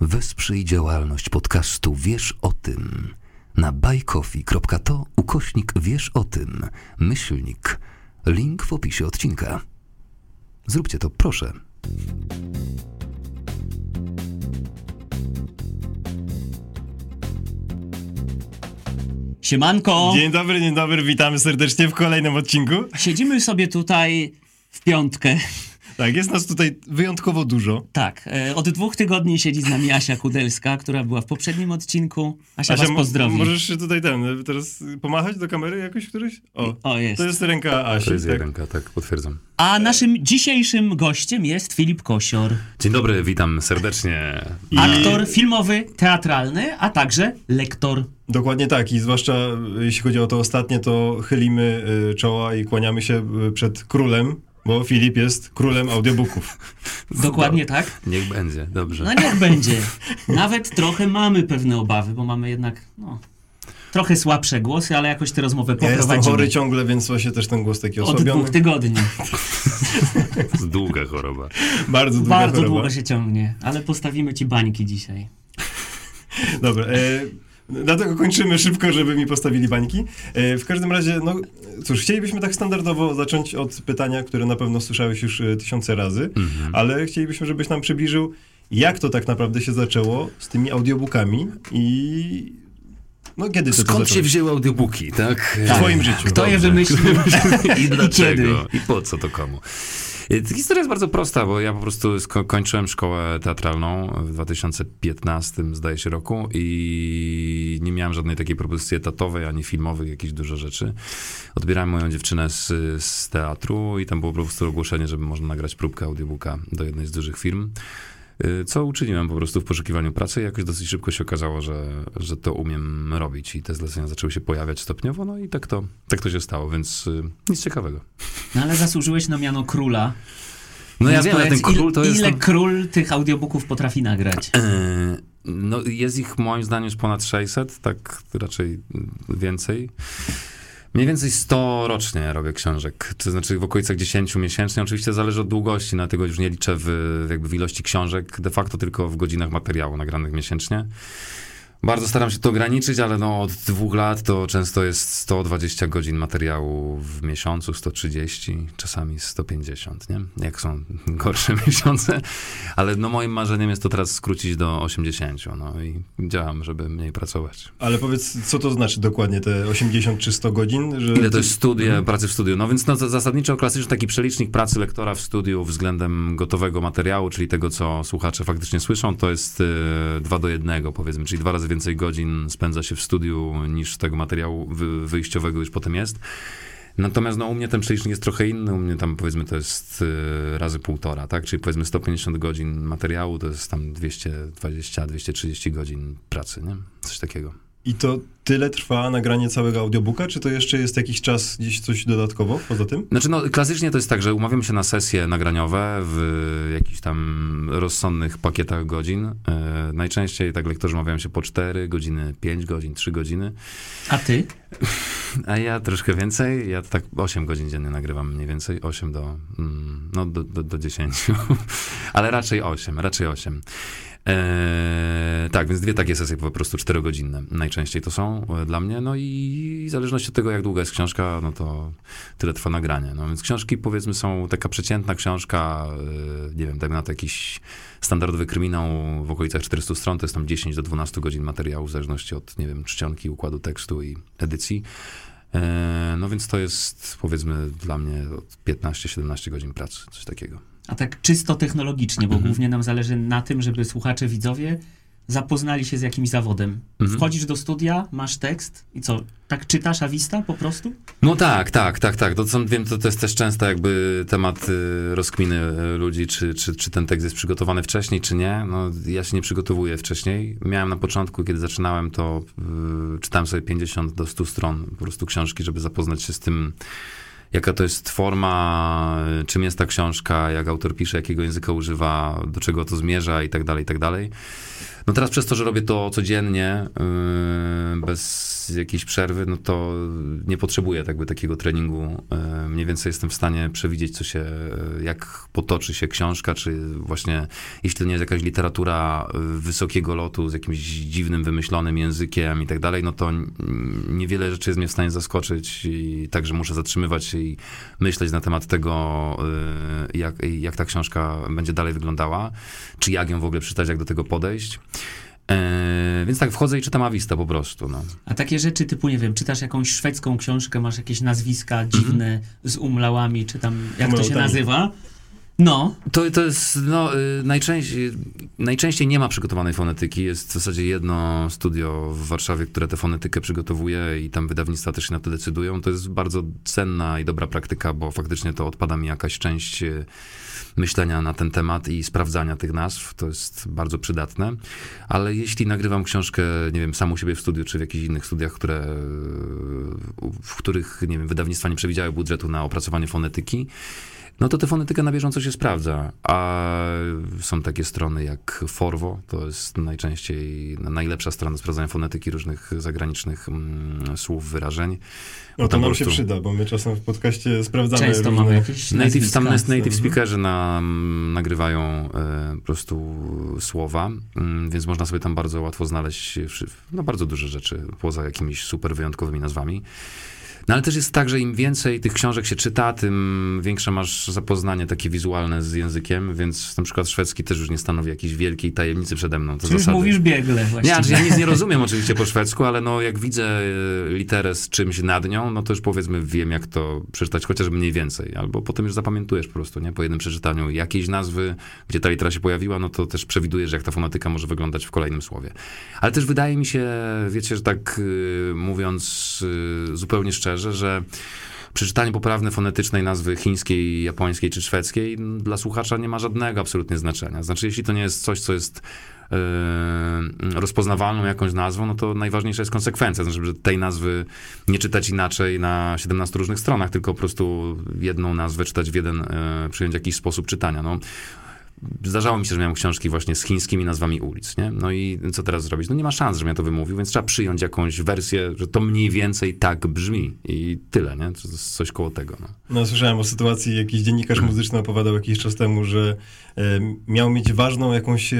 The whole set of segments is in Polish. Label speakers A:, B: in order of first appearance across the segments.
A: Wesprzyj działalność podcastu Wiesz o tym na buycoffee.to ukośnik Wiesz o tym, myślnik, link w opisie odcinka. Zróbcie to proszę.
B: Siemanko!
C: Dzień dobry, dzień dobry, witamy serdecznie w kolejnym odcinku.
B: Siedzimy sobie tutaj w piątkę.
C: Tak, jest nas tutaj wyjątkowo dużo.
B: Tak, e, od dwóch tygodni siedzi z nami Asia Kudelska, która była w poprzednim odcinku. Asia, was
C: mo-
B: pozdrowi.
C: Możesz się tutaj ten, teraz pomachać do kamery jakoś któryś? O,
B: O, jest.
C: to jest ręka Asi,
A: To jest
C: tak?
A: ręka, tak, potwierdzam.
B: A naszym dzisiejszym gościem jest Filip Kosior.
A: Dzień dobry, witam serdecznie.
C: I-
B: Aktor filmowy, teatralny, a także lektor.
C: Dokładnie tak i zwłaszcza y, jeśli chodzi o to ostatnie, to chylimy czoła i kłaniamy się przed królem, bo Filip jest królem audiobooków.
B: Dokładnie tak.
A: Niech będzie, dobrze.
B: No niech będzie. Nawet trochę mamy pewne obawy, bo mamy jednak no, trochę słabsze głosy, ale jakoś tę rozmowę
C: Ja jestem
B: poprowadzimy.
C: chory ciągle, więc właśnie też ten głos taki
B: Od
C: osłabiony.
B: dwóch tygodni.
A: Długa choroba.
C: Bardzo długa
B: Bardzo
C: choroba.
B: długo się ciągnie, ale postawimy ci bańki dzisiaj.
C: Dobra, e, dlatego kończymy szybko, żeby mi postawili bańki. E, w każdym razie, no cóż, chcielibyśmy tak standardowo zacząć od pytania, które na pewno słyszałeś już e, tysiące razy,
A: Mhm.
C: ale chcielibyśmy, żebyś nam przybliżył, jak to tak naprawdę się zaczęło z tymi audiobookami i no kiedy
A: Skąd się wzięły audiobooki, tak?
C: W twoim życiu.
B: Kto je
A: Dobrze.
B: wymyślił?
A: I dlaczego? I po co to komu? Y, Historia jest bardzo prosta, bo ja po prostu kończyłem szkołę teatralną w 2015, zdaje się, roku i nie miałem żadnej takiej propozycji etatowej, ani filmowych, jakichś dużo rzeczy. Odbierałem moją dziewczynę z, z teatru i tam było po prostu ogłoszenie, żeby można nagrać próbkę audiobooka do jednej z dużych firm. Y, Co uczyniłem po prostu w poszukiwaniu pracy i jakoś dosyć szybko się okazało, że, że to umiem robić i te zlecenia zaczęły się pojawiać stopniowo, no i tak to, tak to się stało, więc y, nic ciekawego.
B: No ale zasłużyłeś na miano króla.
A: No ja wiem, ale ten król to
B: il,
A: jest...
B: Ile król tych audiobooków potrafi nagrać?
A: Yy, No jest ich moim zdaniem już ponad 600, tak raczej więcej. Mniej więcej 100 rocznie robię książek, to znaczy w okolicach 10 miesięcznie. Oczywiście zależy od długości, na tego już nie liczę w, jakby w ilości książek, de facto tylko w godzinach materiału nagranych miesięcznie. Bardzo staram się to ograniczyć, ale no od dwóch lat to często jest 120 godzin materiału w miesiącu, 130, czasami 150, nie? Jak są gorsze miesiące. Ale no moim marzeniem jest to teraz skrócić do 80, no i działam, żeby mniej pracować.
C: Ale powiedz, co to znaczy dokładnie te 80 czy 100 godzin? Że
A: Ile to jest studia,
C: Mhm.
A: pracy w studiu? No więc no, zasadniczo klasyczny taki przelicznik pracy lektora w studiu względem gotowego materiału, czyli tego, co słuchacze faktycznie słyszą, to jest y, dwa do jednego powiedzmy, czyli dwa razy więcej godzin spędza się w studiu niż tego materiału wy, wyjściowego już potem jest. Natomiast no, u mnie ten przelicznik jest trochę inny, u mnie tam powiedzmy to jest y, razy półtora, tak? Czyli powiedzmy 150 godzin materiału to jest tam 220-230 godzin pracy, nie? Coś takiego.
C: I to tyle trwa nagranie całego audiobooka, czy to jeszcze jest jakiś czas gdzieś coś dodatkowo poza tym?
A: Znaczy, no, klasycznie to jest tak, że umawiamy się na sesje nagraniowe w jakichś tam rozsądnych pakietach godzin. E, najczęściej tak lektorzy umawiają się po 4 godziny, 5 godzin, 3 godziny.
B: A ty?
A: A ja troszkę więcej, ja tak 8 godzin dziennie nagrywam mniej więcej, 8 do, mm, no, do, do, do 10, ale raczej 8, raczej 8. Eee, tak, więc dwie takie sesje po prostu czterogodzinne najczęściej to są e, dla mnie, no i w zależności od tego, jak długa jest książka, no to tyle trwa nagranie. No więc książki powiedzmy są, taka przeciętna książka, e, nie wiem, tak na to jakiś standardowy kryminał w okolicach 400 stron, to jest tam 10 do 12 godzin materiału, w zależności od, nie wiem, czcionki, układu tekstu i edycji. E, No więc to jest powiedzmy dla mnie od 15-17 godzin pracy, coś takiego.
B: A tak czysto technologicznie, bo
A: Mhm.
B: głównie nam zależy na tym, żeby słuchacze, widzowie zapoznali się z jakimś zawodem.
A: Mhm.
B: Wchodzisz do studia, masz tekst i co, tak czytasz awista po prostu?
A: No tak, tak, tak, tak. To są, wiem, to, to jest też często jakby temat y, rozkminy y, ludzi, czy, czy, czy ten tekst jest przygotowany wcześniej, czy nie. No, ja się nie przygotowuję wcześniej. Miałem na początku, kiedy zaczynałem, to y, czytałem sobie 50 do 100 stron po prostu książki, żeby zapoznać się z tym, jaka to jest forma, y, czym jest ta książka, jak autor pisze, jakiego języka używa, do czego to zmierza i tak dalej, i tak dalej. No teraz przez to, że robię to codziennie, yy, bez jakiejś przerwy, no to nie potrzebuję jakby takiego treningu. Yy, mniej więcej jestem w stanie przewidzieć, co się, yy, jak potoczy się książka, czy właśnie, jeśli to nie jest jakaś literatura wysokiego lotu z jakimś dziwnym, wymyślonym językiem i tak dalej, no to niewiele rzeczy jest mnie w stanie zaskoczyć i także muszę zatrzymywać się i myśleć na temat tego, jak, jak ta książka będzie dalej wyglądała, czy jak ją w ogóle przeczytać, jak do tego podejść. E, więc tak, wchodzę i czytam Awista po prostu. No.
B: A takie rzeczy typu, nie wiem, czytasz jakąś szwedzką książkę, masz jakieś nazwiska dziwne z umlałami, czy tam, jak to się nazywa? No,
A: To, to jest, no, y, najczęściej, najczęściej nie ma przygotowanej fonetyki. Jest w zasadzie jedno studio w Warszawie, które tę fonetykę przygotowuje i tam wydawnictwa też się na to decydują. To jest bardzo cenna i dobra praktyka, bo faktycznie to odpada mi jakaś część y, myślenia na ten temat i sprawdzania tych nazw. To jest bardzo przydatne. Ale jeśli nagrywam książkę, nie wiem, sam u siebie w studiu, czy w jakichś innych studiach, które, w których, nie wiem, wydawnictwa nie przewidziały budżetu na opracowanie fonetyki, no to tę fonetykę na bieżąco się sprawdza. A są takie strony jak Forwo, to jest najczęściej najlepsza strona sprawdzania fonetyki różnych zagranicznych mm, słów, wyrażeń.
C: No to nam się
A: prostu-
C: przyda, bo my czasem w podcaście sprawdzamy
B: często
C: różne...
B: mamy jakieś
A: Native, tam jest native
C: Mhm.
A: speakerzy nam nagrywają e, po prostu słowa, mm, więc można sobie tam bardzo łatwo znaleźć no, bardzo duże rzeczy, poza jakimiś super wyjątkowymi nazwami. No ale też jest tak, że im więcej tych książek się czyta, tym większe masz zapoznanie takie wizualne z językiem, więc na przykład szwedzki też już nie stanowi jakiejś wielkiej tajemnicy przede mną. To
B: Czy już
A: zasady.
B: mówisz biegle
A: Nie,
B: właściwie.
A: znaczy ja nic nie rozumiem oczywiście po szwedzku, ale no jak widzę e, literę z czymś nad nią, no to już powiedzmy wiem jak to przeczytać, chociaż mniej więcej. Albo potem już zapamiętujesz po prostu, nie? Po jednym przeczytaniu jakiejś nazwy, gdzie ta litera się pojawiła, no to też przewidujesz jak ta fonetyka może wyglądać w kolejnym słowie. Ale też wydaje mi się, wiecie, że tak y, mówiąc y, zupełnie szczerze, że przeczytanie poprawne fonetycznej nazwy chińskiej, japońskiej czy szwedzkiej dla słuchacza nie ma żadnego absolutnie znaczenia. Znaczy, jeśli to nie jest coś, co jest yy, rozpoznawalną jakąś nazwą, no to najważniejsza jest konsekwencja, znaczy, żeby tej nazwy nie czytać inaczej na 17 różnych stronach, tylko po prostu jedną nazwę czytać w jeden, yy, przyjąć jakiś sposób czytania. No, Zdarzało mi się, że miałem książki właśnie z chińskimi nazwami ulic, nie? No i co teraz zrobić? No nie ma szans, żebym ja to wymówił, więc trzeba przyjąć jakąś wersję, że to mniej więcej tak brzmi i tyle, nie? To jest coś koło tego, no.
C: No, słyszałem o sytuacji, jakiś dziennikarz muzyczny opowiadał jakiś czas temu, że e, miał mieć ważną jakąś e,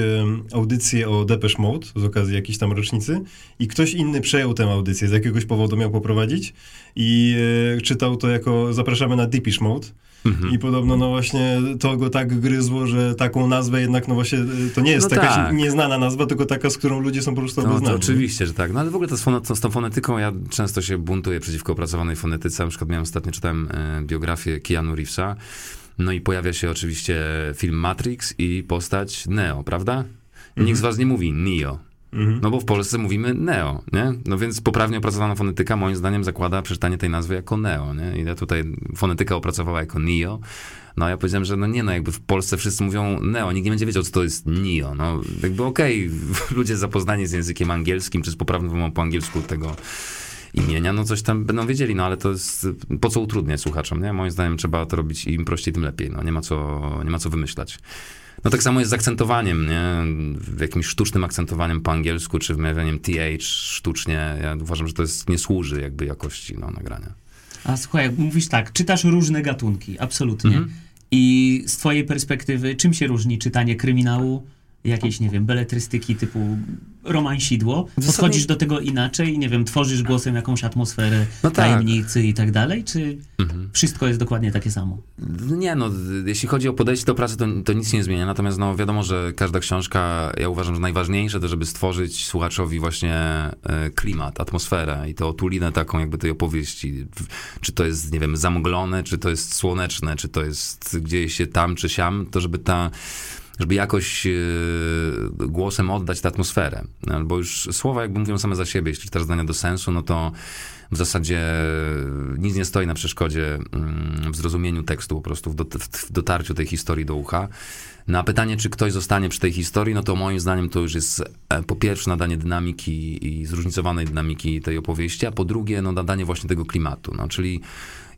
C: audycję o Depeche Mode z okazji jakiejś tam rocznicy i ktoś inny przejął tę audycję, z jakiegoś powodu miał poprowadzić i e, czytał to jako zapraszamy na Depeche Mode.
A: Mhm.
C: I podobno, no właśnie, to go tak gryzło, że taką nazwę jednak, no właśnie, e, to nie jest
A: No
C: jakaś
A: tak.
C: nieznana nazwa, tylko taka, z którą ludzie są po prostu
A: No,
C: obeznani.
A: oczywiście, że tak. No ale w ogóle to z, fone, to z tą fonetyką ja często się buntuję przeciwko opracowanej fonetyce. Na przykład miałem ostatnio, czytałem e, biografię Keanu Reevesa, no i pojawia się oczywiście film Matrix i postać Neo, prawda? Nikt z was nie mówi Neo.
C: Mhm.
A: No bo w Polsce mówimy Neo, nie? No więc poprawnie opracowana fonetyka moim zdaniem zakłada przeczytanie tej nazwy jako Neo, nie? I ja tutaj fonetyka opracowała jako Neo. No ja powiedziałem, że no nie no, jakby w Polsce wszyscy mówią Neo, nikt nie będzie wiedział, co to jest Neo. No jakby okej, ludzie zapoznani z językiem angielskim, czy z poprawną wymową po angielsku tego imienia, no coś tam będą wiedzieli, no ale to jest, po co utrudniać słuchaczom, nie? Moim zdaniem trzeba to robić im prościej, tym lepiej, no nie ma co, nie ma co wymyślać. No tak samo jest z akcentowaniem, nie? Jakimś sztucznym akcentowaniem po angielsku, czy wymawianiem th sztucznie. Ja uważam, że to jest, nie służy jakby jakości no, nagrania.
B: A słuchaj, jak mówisz tak, czytasz różne gatunki, absolutnie.
A: Mhm.
B: I z twojej perspektywy, czym się różni czytanie kryminału, jakiejś, nie wiem, beletrystyki typu romansidło? Podchodzisz do tego inaczej, nie wiem, tworzysz głosem jakąś atmosferę
A: No tak.
B: tajemnicy i tak dalej, czy
A: Mhm.
B: wszystko jest dokładnie takie samo?
A: Nie, no, jeśli chodzi o podejście do pracy, to, to nic nie zmienia. Natomiast, no, wiadomo, że każda książka, ja uważam, że najważniejsze to, żeby stworzyć słuchaczowi właśnie e, klimat, atmosferę i to otulinę taką jakby tej opowieści. Czy to jest, nie wiem, zamglone, czy to jest słoneczne, czy to jest gdzieś się tam, czy siam, to żeby ta żeby jakoś e, głosem oddać tę atmosferę. No, Bo już słowa jakby mówią same za siebie. Jeśli czytasz zdania do sensu, no to w zasadzie nic nie stoi na przeszkodzie mm, w zrozumieniu tekstu, po prostu w, dot, w dotarciu tej historii do ucha. Na pytanie, czy ktoś zostanie przy tej historii, no to moim zdaniem to już jest e, po pierwsze nadanie dynamiki i zróżnicowanej dynamiki tej opowieści, a po drugie no nadanie właśnie tego klimatu, no czyli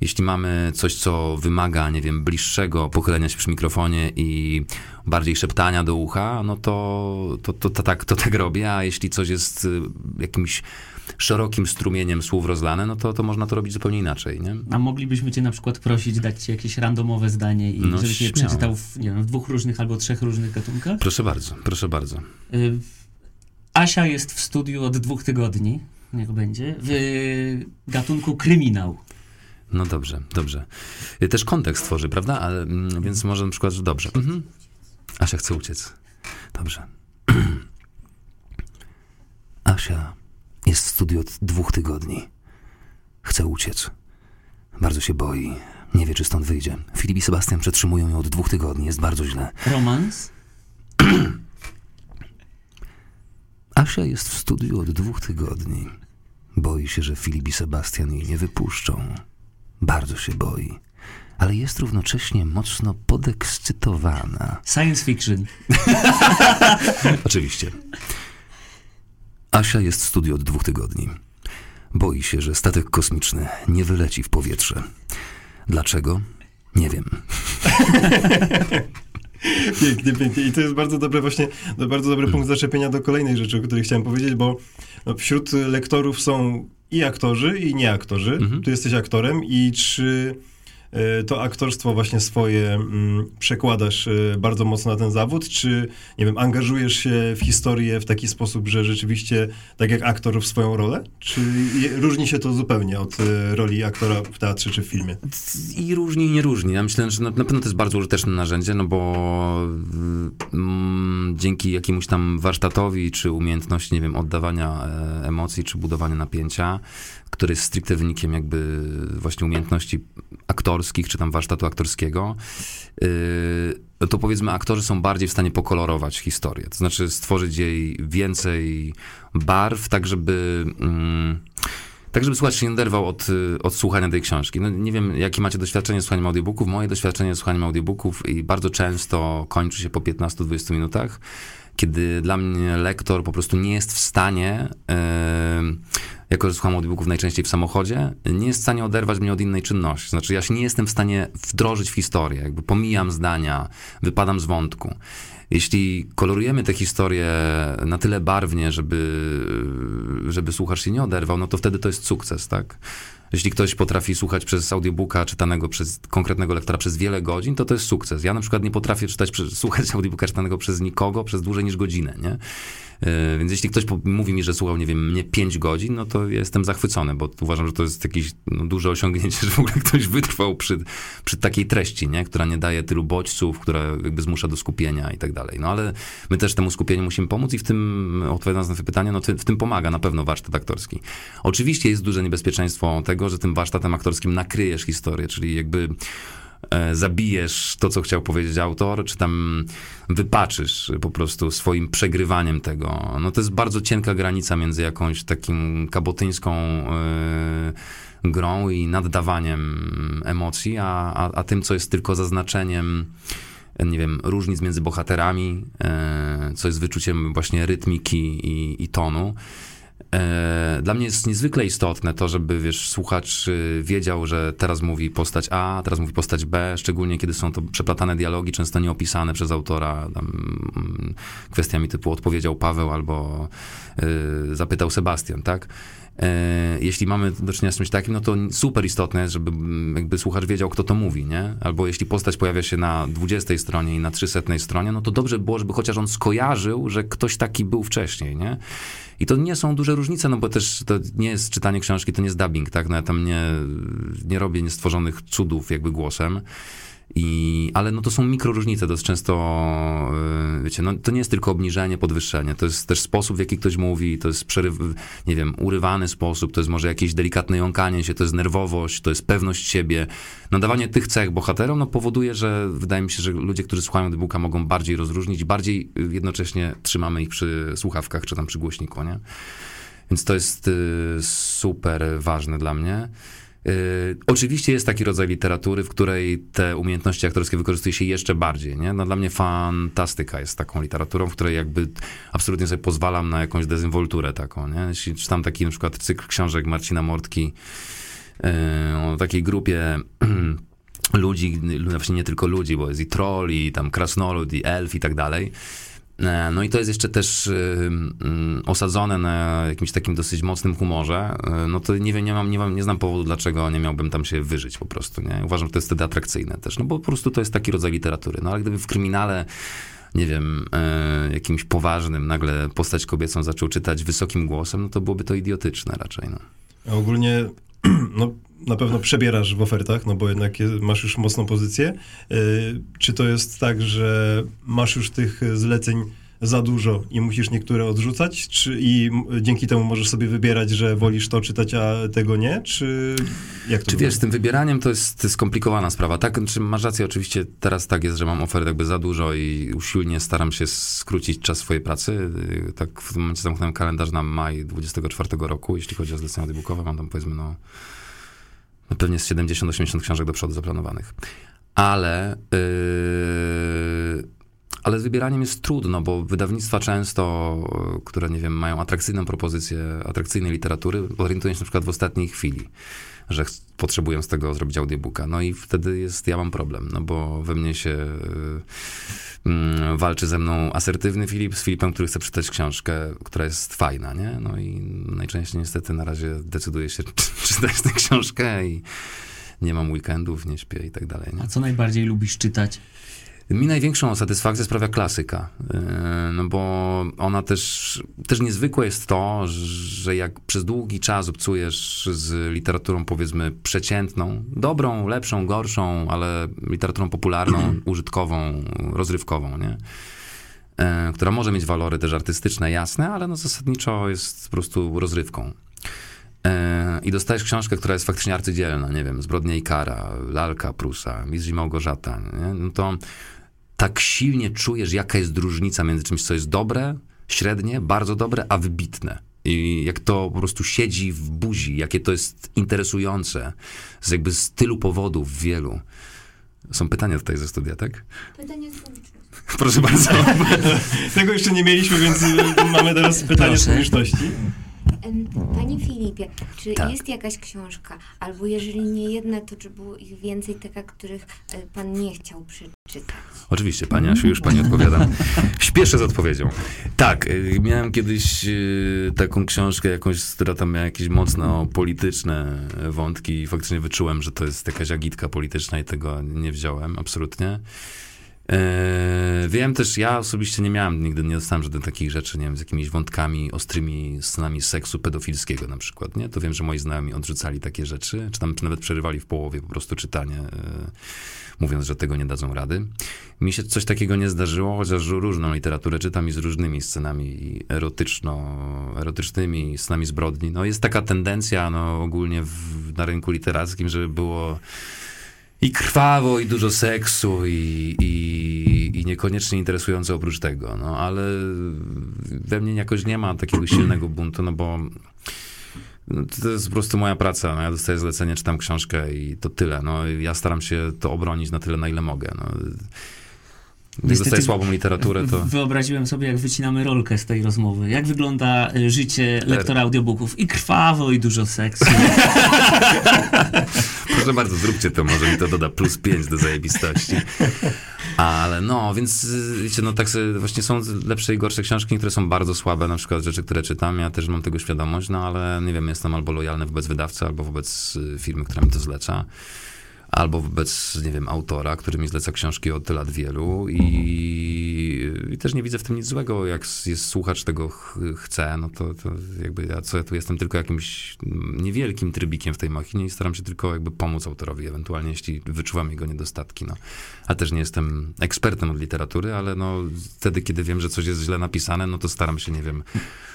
A: jeśli mamy coś, co wymaga, nie wiem, bliższego pochylenia się przy mikrofonie i bardziej szeptania do ucha, no to, to, to, to, tak, to tak robię, a jeśli coś jest y, jakimś szerokim strumieniem słów rozlane, no to, to można to robić zupełnie inaczej, nie?
B: A moglibyśmy cię na przykład prosić, dać ci jakieś randomowe zdanie i
A: No,
B: żebyś je przeczytał w, nie wiem, w dwóch różnych albo trzech różnych gatunkach?
A: Proszę bardzo, proszę bardzo.
B: Y, Asia jest w studiu od dwóch tygodni, niech będzie, w gatunku kryminał.
A: No dobrze, dobrze. Y, Też kontekst tworzy, prawda? Ale, mm, więc może na przykład, że dobrze. Mhm. Asia chce uciec. Dobrze. Asia jest w studiu od dwóch tygodni. Chce uciec. Bardzo się boi. Nie wie, czy stąd wyjdzie. Filip i Sebastian przetrzymują ją od dwóch tygodni. Jest bardzo źle.
B: Romans?
A: Asia jest w studiu od dwóch tygodni. Boi się, że Filip i Sebastian jej nie wypuszczą. Bardzo się boi. Ale jest równocześnie mocno podekscytowana.
B: Science fiction.
A: Oczywiście. Asia jest w studiu od dwóch tygodni. Boi się, że statek kosmiczny nie wyleci w powietrze. Dlaczego? Nie wiem.
C: Pięknie, pięknie. I to jest bardzo dobre właśnie, to bardzo dobry punkt zaczepienia do kolejnej rzeczy, o której chciałem powiedzieć, bo no, wśród lektorów są i aktorzy, i nieaktorzy.
A: Mhm.
C: Tu jesteś aktorem i czy to aktorstwo właśnie swoje mm, przekładasz e, bardzo mocno na ten zawód, czy, nie wiem, angażujesz się w historię w taki sposób, że rzeczywiście, tak jak aktor w swoją rolę? Czy różni się to zupełnie od e, roli aktora w teatrze czy w filmie?
A: I różni, i nie różni. Ja myślę, że na, pewno to jest bardzo użyteczne narzędzie, no bo mm, dzięki jakiemuś tam warsztatowi, czy umiejętności, nie wiem, oddawania e, emocji, czy budowania napięcia, który jest stricte wynikiem jakby właśnie umiejętności aktorskich, czy tam warsztatu aktorskiego, yy, to powiedzmy aktorzy są bardziej w stanie pokolorować historię. To znaczy stworzyć jej więcej barw, tak żeby... Mm, tak, żeby słuchacz się nie oderwał od, y, od słuchania tej książki. No, nie wiem, jakie macie doświadczenie z słuchaniem audiobooków. Moje doświadczenie z słuchaniem audiobooków i bardzo często kończy się po 15-20 minutach, kiedy dla mnie lektor po prostu nie jest w stanie, yy, jako że słucham audiobooków najczęściej w samochodzie, nie jest w stanie oderwać mnie od innej czynności. Znaczy, ja się nie jestem w stanie wdrożyć w historię, jakby pomijam zdania, wypadam z wątku. Jeśli kolorujemy tę historię na tyle barwnie, żeby, żeby słuchacz się nie oderwał, no to wtedy to jest sukces, tak? Jeśli ktoś potrafi słuchać przez audiobooka czytanego przez konkretnego lektora przez wiele godzin, to to jest sukces. Ja na przykład nie potrafię czytać, słuchać audiobooka czytanego przez nikogo przez dłużej niż godzinę, nie? Yy, Więc jeśli ktoś mówi mi, że słuchał, nie wiem, mnie 5 godzin, no to jestem zachwycony, bo uważam, że to jest jakieś no, duże osiągnięcie, że w ogóle ktoś wytrwał przy, przy takiej treści, nie? która nie daje tylu bodźców, która jakby zmusza do skupienia i tak dalej. No ale my też temu skupieniu musimy pomóc i w tym, odpowiadając na to pytanie, no w tym pomaga na pewno warsztat aktorski. Oczywiście jest duże niebezpieczeństwo tego, że tym warsztatem aktorskim nakryjesz historię, czyli jakby zabijesz to, co chciał powiedzieć autor, czy tam wypaczysz po prostu swoim przegrywaniem tego. No to jest bardzo cienka granica między jakąś takim kabotyńską e, grą i naddawaniem emocji, a, a, a tym, co jest tylko zaznaczeniem nie wiem, różnic między bohaterami, e, co jest wyczuciem właśnie rytmiki i, i tonu. E, Dla mnie jest niezwykle istotne to, żeby, wiesz, słuchacz y, wiedział, że teraz mówi postać A, teraz mówi postać B, szczególnie kiedy są to przeplatane dialogi, często nieopisane przez autora, tam, mm, kwestiami typu odpowiedział Paweł albo y, zapytał Sebastian, tak? E, Jeśli mamy do czynienia z czymś takim, no to super istotne jest, żeby mm, jakby słuchacz wiedział, kto to mówi, nie? Albo jeśli postać pojawia się na 20 stronie i na 300 stronie, no to dobrze by było, żeby chociaż on skojarzył, że ktoś taki był wcześniej, nie? I to nie są duże różnice, no bo też to nie jest czytanie książki, to nie jest dubbing, tak? No ja tam nie, nie robię niestworzonych cudów jakby głosem. I, ale no to są mikroróżnice, to często, yy, wiecie, no to nie jest tylko obniżenie, podwyższenie, to jest też sposób, w jaki ktoś mówi, to jest przeryw, nie wiem, urywany sposób, to jest może jakieś delikatne jąkanie się, to jest nerwowość, to jest pewność siebie. Nadawanie tych cech bohaterom, no powoduje, że wydaje mi się, że ludzie, którzy słuchają audiobooka mogą bardziej rozróżnić bardziej y, jednocześnie trzymamy ich przy słuchawkach czy tam przy głośniku, nie? Więc to jest y, super ważne dla mnie. Y, oczywiście jest taki rodzaj literatury, w której te umiejętności aktorskie wykorzystuje się jeszcze bardziej. Nie? No, dla mnie fantastyka jest taką literaturą, w której jakby absolutnie sobie pozwalam na jakąś dezynwolturę taką. Nie? Jeśli czytam taki na przykład cykl książek Marcina Mortki y, o takiej grupie ludzi, właśnie nie tylko ludzi, bo jest i troll, i tam krasnolud, i elf i tak dalej. E, No i to jest jeszcze też y, mm, osadzone na jakimś takim dosyć mocnym humorze. E, No to nie wiem, nie mam, nie mam, nie znam powodu, dlaczego nie miałbym tam się wyżyć po prostu, nie? Uważam, że to jest wtedy atrakcyjne też, no bo po prostu to jest taki rodzaj literatury. No ale gdyby w kryminale nie wiem, e, jakimś poważnym nagle postać kobiecą zaczął czytać wysokim głosem, no to byłoby to idiotyczne raczej, no.
C: A ogólnie, no, na pewno przebierasz w ofertach, no bo jednak je- masz już mocną pozycję. Yy, Czy to jest tak, że masz już tych zleceń za dużo i musisz niektóre odrzucać? Czy, I dzięki temu możesz sobie wybierać, że wolisz to czytać, a tego nie? Czy jak to
A: Czy wiesz, z tym wybieraniem to jest skomplikowana sprawa. Tak, czy masz rację, oczywiście teraz tak jest, że mam ofert jakby za dużo i usilnie staram się skrócić czas swojej pracy. Yy, Tak w tym momencie zamknąłem kalendarz na maj 24 roku, jeśli chodzi o zlecenia audiobookowe. Mam tam powiedzmy no, no pewnie z 70-80 książek do przodu zaplanowanych. Ale, yy, ale z wybieraniem jest trudno, bo wydawnictwa często, które nie wiem, mają atrakcyjną propozycję atrakcyjnej literatury, orientują się na przykład w ostatniej chwili że potrzebują z tego zrobić audiobooka. No i wtedy jest, ja mam problem, no bo we mnie się y, mm, walczy ze mną asertywny Filip z Filipem, który chce przeczytać książkę, która jest fajna, nie? No i najczęściej niestety na razie decyduję się czytać tę książkę i nie mam weekendów, nie śpię i tak dalej, nie?
B: A co najbardziej lubisz czytać?
A: Mi największą satysfakcję sprawia klasyka, yy, no bo ona też, też niezwykłe jest to, że jak przez długi czas obcujesz z literaturą powiedzmy przeciętną, dobrą, lepszą, gorszą, ale literaturą popularną, użytkową, rozrywkową, nie? Yy, która może mieć walory też artystyczne, jasne, ale no zasadniczo jest po prostu rozrywką. E, I dostajesz książkę, która jest faktycznie arcydzielna, nie wiem, Zbrodnia i kara, Lalka Prusa, Mistrz i Małgorzata, nie? no to tak silnie czujesz, jaka jest różnica między czymś, co jest dobre, średnie, bardzo dobre, a wybitne. I jak to po prostu siedzi w buzi, jakie to jest interesujące, z jakby z tylu powodów wielu. Są pytania tutaj ze studia, tak?
D: Pytanie z publiczności.
A: Proszę bardzo.
C: Tego jeszcze nie mieliśmy, więc mamy teraz pytanie z
B: Proszę.
C: publiczności.
D: Panie Filipie, czy
A: Tak.
D: jest jakaś książka, albo jeżeli nie jedna, to czy było ich więcej taka, których e, pan nie chciał przeczytać?
A: Oczywiście, Pani Asiu, już Pani odpowiadam. Śpieszę z odpowiedzią. Tak, y, miałem kiedyś y, taką książkę jakąś, która tam miała jakieś mocno polityczne wątki i faktycznie wyczułem, że to jest jakaś agitka polityczna i tego nie wziąłem, absolutnie. E, wiem też, ja osobiście nie miałem, nigdy nie dostałem żadnych takich rzeczy, nie wiem, z jakimiś wątkami, ostrymi scenami seksu pedofilskiego na przykład, nie? To wiem, że moi znajomi odrzucali takie rzeczy, czy tam czy nawet przerywali w połowie po prostu czytanie, e, mówiąc, że tego nie dadzą rady. Mi się coś takiego nie zdarzyło, chociaż różną literaturę czytam i z różnymi scenami erotyczno, erotycznymi, scenami zbrodni. No jest taka tendencja, no ogólnie w, na rynku literackim, żeby było i krwawo, i dużo seksu, i, i, i niekoniecznie interesujące oprócz tego. No, ale we mnie jakoś nie ma takiego silnego buntu, no bo no, to jest po prostu moja praca. No, ja dostaję zlecenie, czytam książkę i to tyle. No, ja staram się to obronić na tyle, na ile mogę. No.
B: Niestety-
A: dostaję słabą literaturę, to...
B: Wyobraziłem sobie, jak wycinamy rolkę z tej rozmowy. Jak wygląda y, życie lektora audiobooków? I krwawo, i dużo seksu.
A: Proszę bardzo, zróbcie to, może mi to doda plus 5 do zajebistości. Ale no, więc y, wiecie, no tak właśnie są lepsze i gorsze książki, które są bardzo słabe, na przykład rzeczy, które czytam, ja też mam tego świadomość, no ale nie wiem, jestem albo lojalny wobec wydawcy, albo wobec y, firmy, która mi to zleca. Albo wobec, nie wiem, autora, który mi zleca książki od lat wielu i, i też nie widzę w tym nic złego, jak jest słuchacz tego ch chce, no to, to jakby ja co ja tu jestem tylko jakimś niewielkim trybikiem w tej machinie i staram się tylko jakby pomóc autorowi, ewentualnie jeśli wyczuwam jego niedostatki, no. A też nie jestem ekspertem od literatury, ale no wtedy, kiedy wiem, że coś jest źle napisane, no to staram się, nie wiem,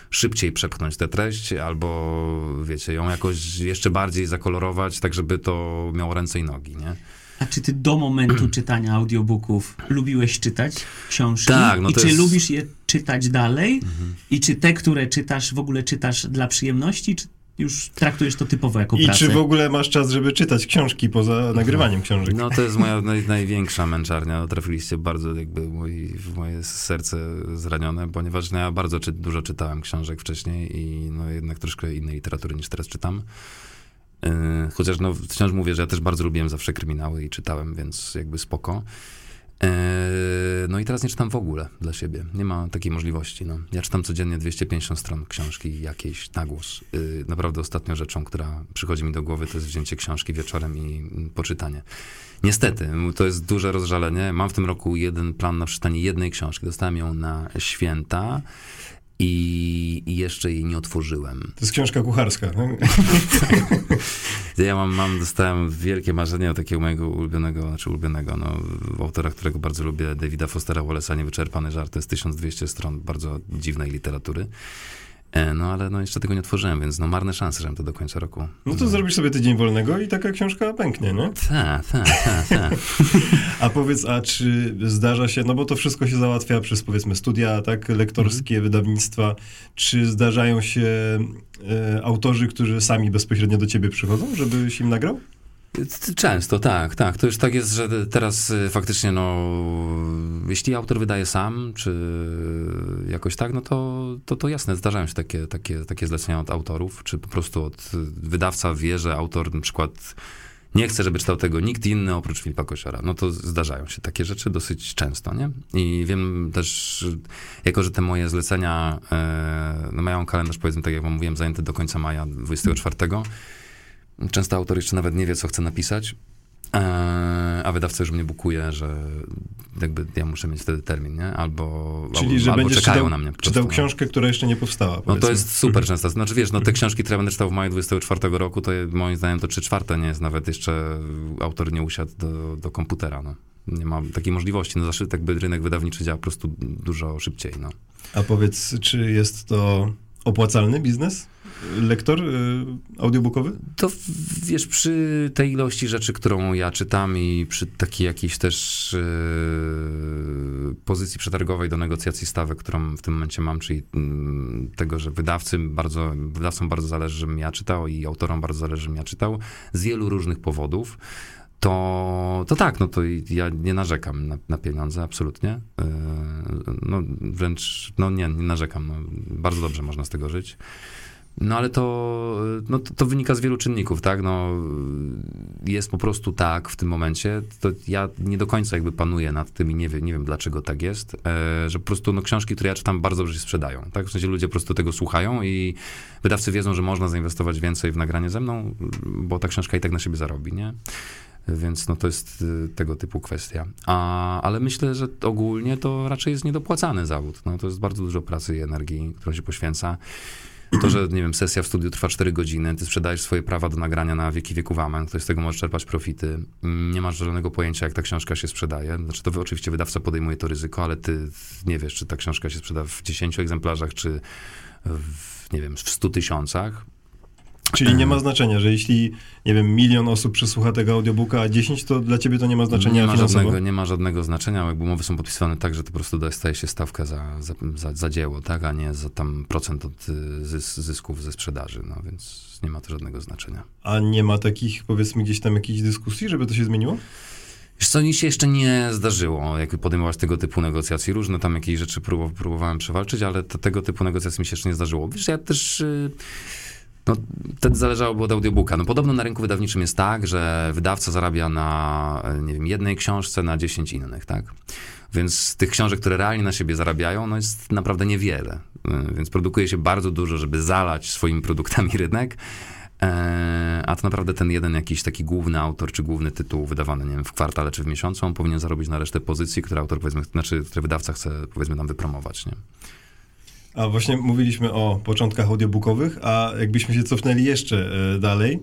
A: szybciej przepchnąć tę treść, albo wiecie, ją jakoś jeszcze bardziej zakolorować, tak żeby to miało ręce i nogi, nie?
B: A czy ty do momentu czytania audiobooków lubiłeś czytać książki?
A: Tak, no
B: I czy
A: jest-
B: lubisz je czytać dalej
A: Mhm.
B: i czy te, które czytasz, w ogóle czytasz dla przyjemności, czy już traktujesz to typowo jako
C: I
B: pracę?
C: czy w ogóle masz czas, żeby czytać książki poza nagrywaniem książek?
A: No to jest moja naj, największa męczarnia. No, trafiliście bardzo jakby mój, w moje serce zranione, ponieważ no, ja bardzo czy, dużo czytałem książek wcześniej i no jednak troszkę innej literatury niż teraz czytam. Yy, chociaż no wciąż mówię, że ja też bardzo lubiłem zawsze kryminały i czytałem, więc jakby spoko. Yy, No i teraz nie czytam w ogóle dla siebie. Nie ma takiej możliwości. No. Ja czytam codziennie 250 stron książki jakiejś na głos. Yy, Naprawdę ostatnią rzeczą, która przychodzi mi do głowy, to jest wzięcie książki wieczorem i mm, poczytanie. Niestety, to jest duże rozżalenie. Mam w tym roku jeden plan na przeczytanie jednej książki. Dostałem ją na święta i, jeszcze jej nie otworzyłem.
C: To jest książka kucharska. tak?
A: Ja mam, mam, dostałem wielkie marzenie o takiego mojego ulubionego, znaczy ulubionego, no, autora, którego bardzo lubię, Davida Fostera Wallace'a, Niewyczerpany żart, to jest 1200 stron bardzo dziwnej literatury. E, No ale no, jeszcze tego nie otworzyłem, więc no marne szanse, żebym to do końca roku.
C: No to zrobisz sobie tydzień wolnego i taka książka pęknie, nie?
A: Tak, tak, tak, tak.
C: A powiedz, a czy zdarza się, no bo to wszystko się załatwia przez powiedzmy studia, tak, lektorskie,
A: Mhm.
C: wydawnictwa, czy zdarzają się e, autorzy, którzy sami bezpośrednio do ciebie przychodzą, żebyś im nagrał?
A: Często, tak, tak. To już tak jest, że teraz y, faktycznie, no, jeśli autor wydaje sam, czy jakoś tak, no to, to, to jasne, zdarzają się takie, takie, takie zlecenia od autorów, czy po prostu od y, wydawca wie, że autor na przykład nie chce, żeby czytał tego nikt inny oprócz Filipa Kosiora. No to zdarzają się takie rzeczy dosyć często, nie? I wiem też, jako że te moje zlecenia, e, no mają kalendarz, powiedzmy, tak jak wam mówiłem, zajęty do końca maja 24. Często autor jeszcze nawet nie wie, co chce napisać, e, a wydawca już mnie bukuje, że jakby ja muszę mieć wtedy termin, nie? Albo,
C: Czyli,
A: albo,
C: że
A: albo czekają
C: czytał,
A: na mnie. po
C: czytał
A: prostu, no.
C: książkę, która jeszcze nie powstała,
A: No
C: powiedzmy.
A: to jest super często. Znaczy wiesz, no te książki, które będę czytał w maju 24 roku, to moim zdaniem to 3 czwarte nie jest nawet jeszcze autor nie usiadł do, do komputera, no. Nie ma takiej możliwości. No zawsze jakby rynek wydawniczy działa po prostu dużo szybciej, no.
C: A powiedz, czy jest to opłacalny biznes? Lektor y, audiobookowy?
A: To wiesz, przy tej ilości rzeczy, którą ja czytam i przy takiej jakiejś też yy, pozycji przetargowej do negocjacji stawek, którą w tym momencie mam, czyli mm, tego, że wydawcy bardzo, wydawcom bardzo zależy, żebym ja czytał i autorom bardzo zależy, żebym ja czytał, z wielu różnych powodów, to, to tak, no to ja nie narzekam na, na pieniądze, absolutnie. Yy, No wręcz, no nie, nie narzekam. No, bardzo dobrze można z tego żyć. No ale to, no, to, to wynika z wielu czynników, tak? No, jest po prostu tak w tym momencie, to ja nie do końca jakby panuję nad tym i nie, wiem, nie wiem dlaczego tak jest, e, że po prostu no, książki, które ja czytam bardzo dobrze się sprzedają, tak? W sensie ludzie po prostu tego słuchają i wydawcy wiedzą, że można zainwestować więcej w nagranie ze mną, bo ta książka i tak na siebie zarobi, nie? Więc no to jest y, tego typu kwestia. A, ale myślę, że ogólnie to raczej jest niedopłacany zawód. No, to jest bardzo dużo pracy i energii, która się poświęca. To, że, nie wiem, sesja w studiu trwa 4 godziny, ty sprzedajesz swoje prawa do nagrania na wieki wieków amen, ktoś z tego może czerpać profity, nie masz żadnego pojęcia, jak ta książka się sprzedaje. Znaczy, to oczywiście wydawca podejmuje to ryzyko, ale ty nie wiesz, czy ta książka się sprzeda w 10 egzemplarzach, czy w, nie wiem, w 100 tysiącach.
C: Czyli nie ma znaczenia, że jeśli, nie wiem, milion osób przesłucha tego audiobooka, a 10, to dla ciebie to nie ma znaczenia
A: nie ma,
C: finansowo?
A: żadnego, nie ma żadnego znaczenia, jakby umowy są podpisywane tak, że to po prostu dostaje się stawkę za, za, za, za dzieło, tak, a nie za tam procent od y, zys, zysków ze sprzedaży, no więc nie ma to żadnego znaczenia.
C: A nie ma takich, powiedzmy, gdzieś tam jakichś dyskusji, żeby to się zmieniło?
A: Wiesz co, nic się jeszcze nie zdarzyło, jak podejmować tego typu negocjacje. Różne tam jakieś rzeczy próbow, próbowałem przewalczyć, ale to, tego typu negocjacji mi się jeszcze nie zdarzyło. Wiesz, ja też... y, No, wtedy zależałoby od audiobooka. No, podobno na rynku wydawniczym jest tak, że wydawca zarabia na, e, nie wiem, jednej książce na 10 innych, tak? Więc tych książek, które realnie na siebie zarabiają, no jest naprawdę niewiele. Y, Więc produkuje się bardzo dużo, żeby zalać swoimi produktami rynek. E, A to naprawdę ten jeden jakiś taki główny autor, czy główny tytuł wydawany, nie wiem, w kwartale czy w miesiącu, on powinien zarobić na resztę pozycji, które autor, powiedzmy, znaczy, które wydawca chce, powiedzmy, nam wypromować, nie?
C: A właśnie mówiliśmy o początkach audiobookowych, a jakbyśmy się cofnęli jeszcze e, dalej,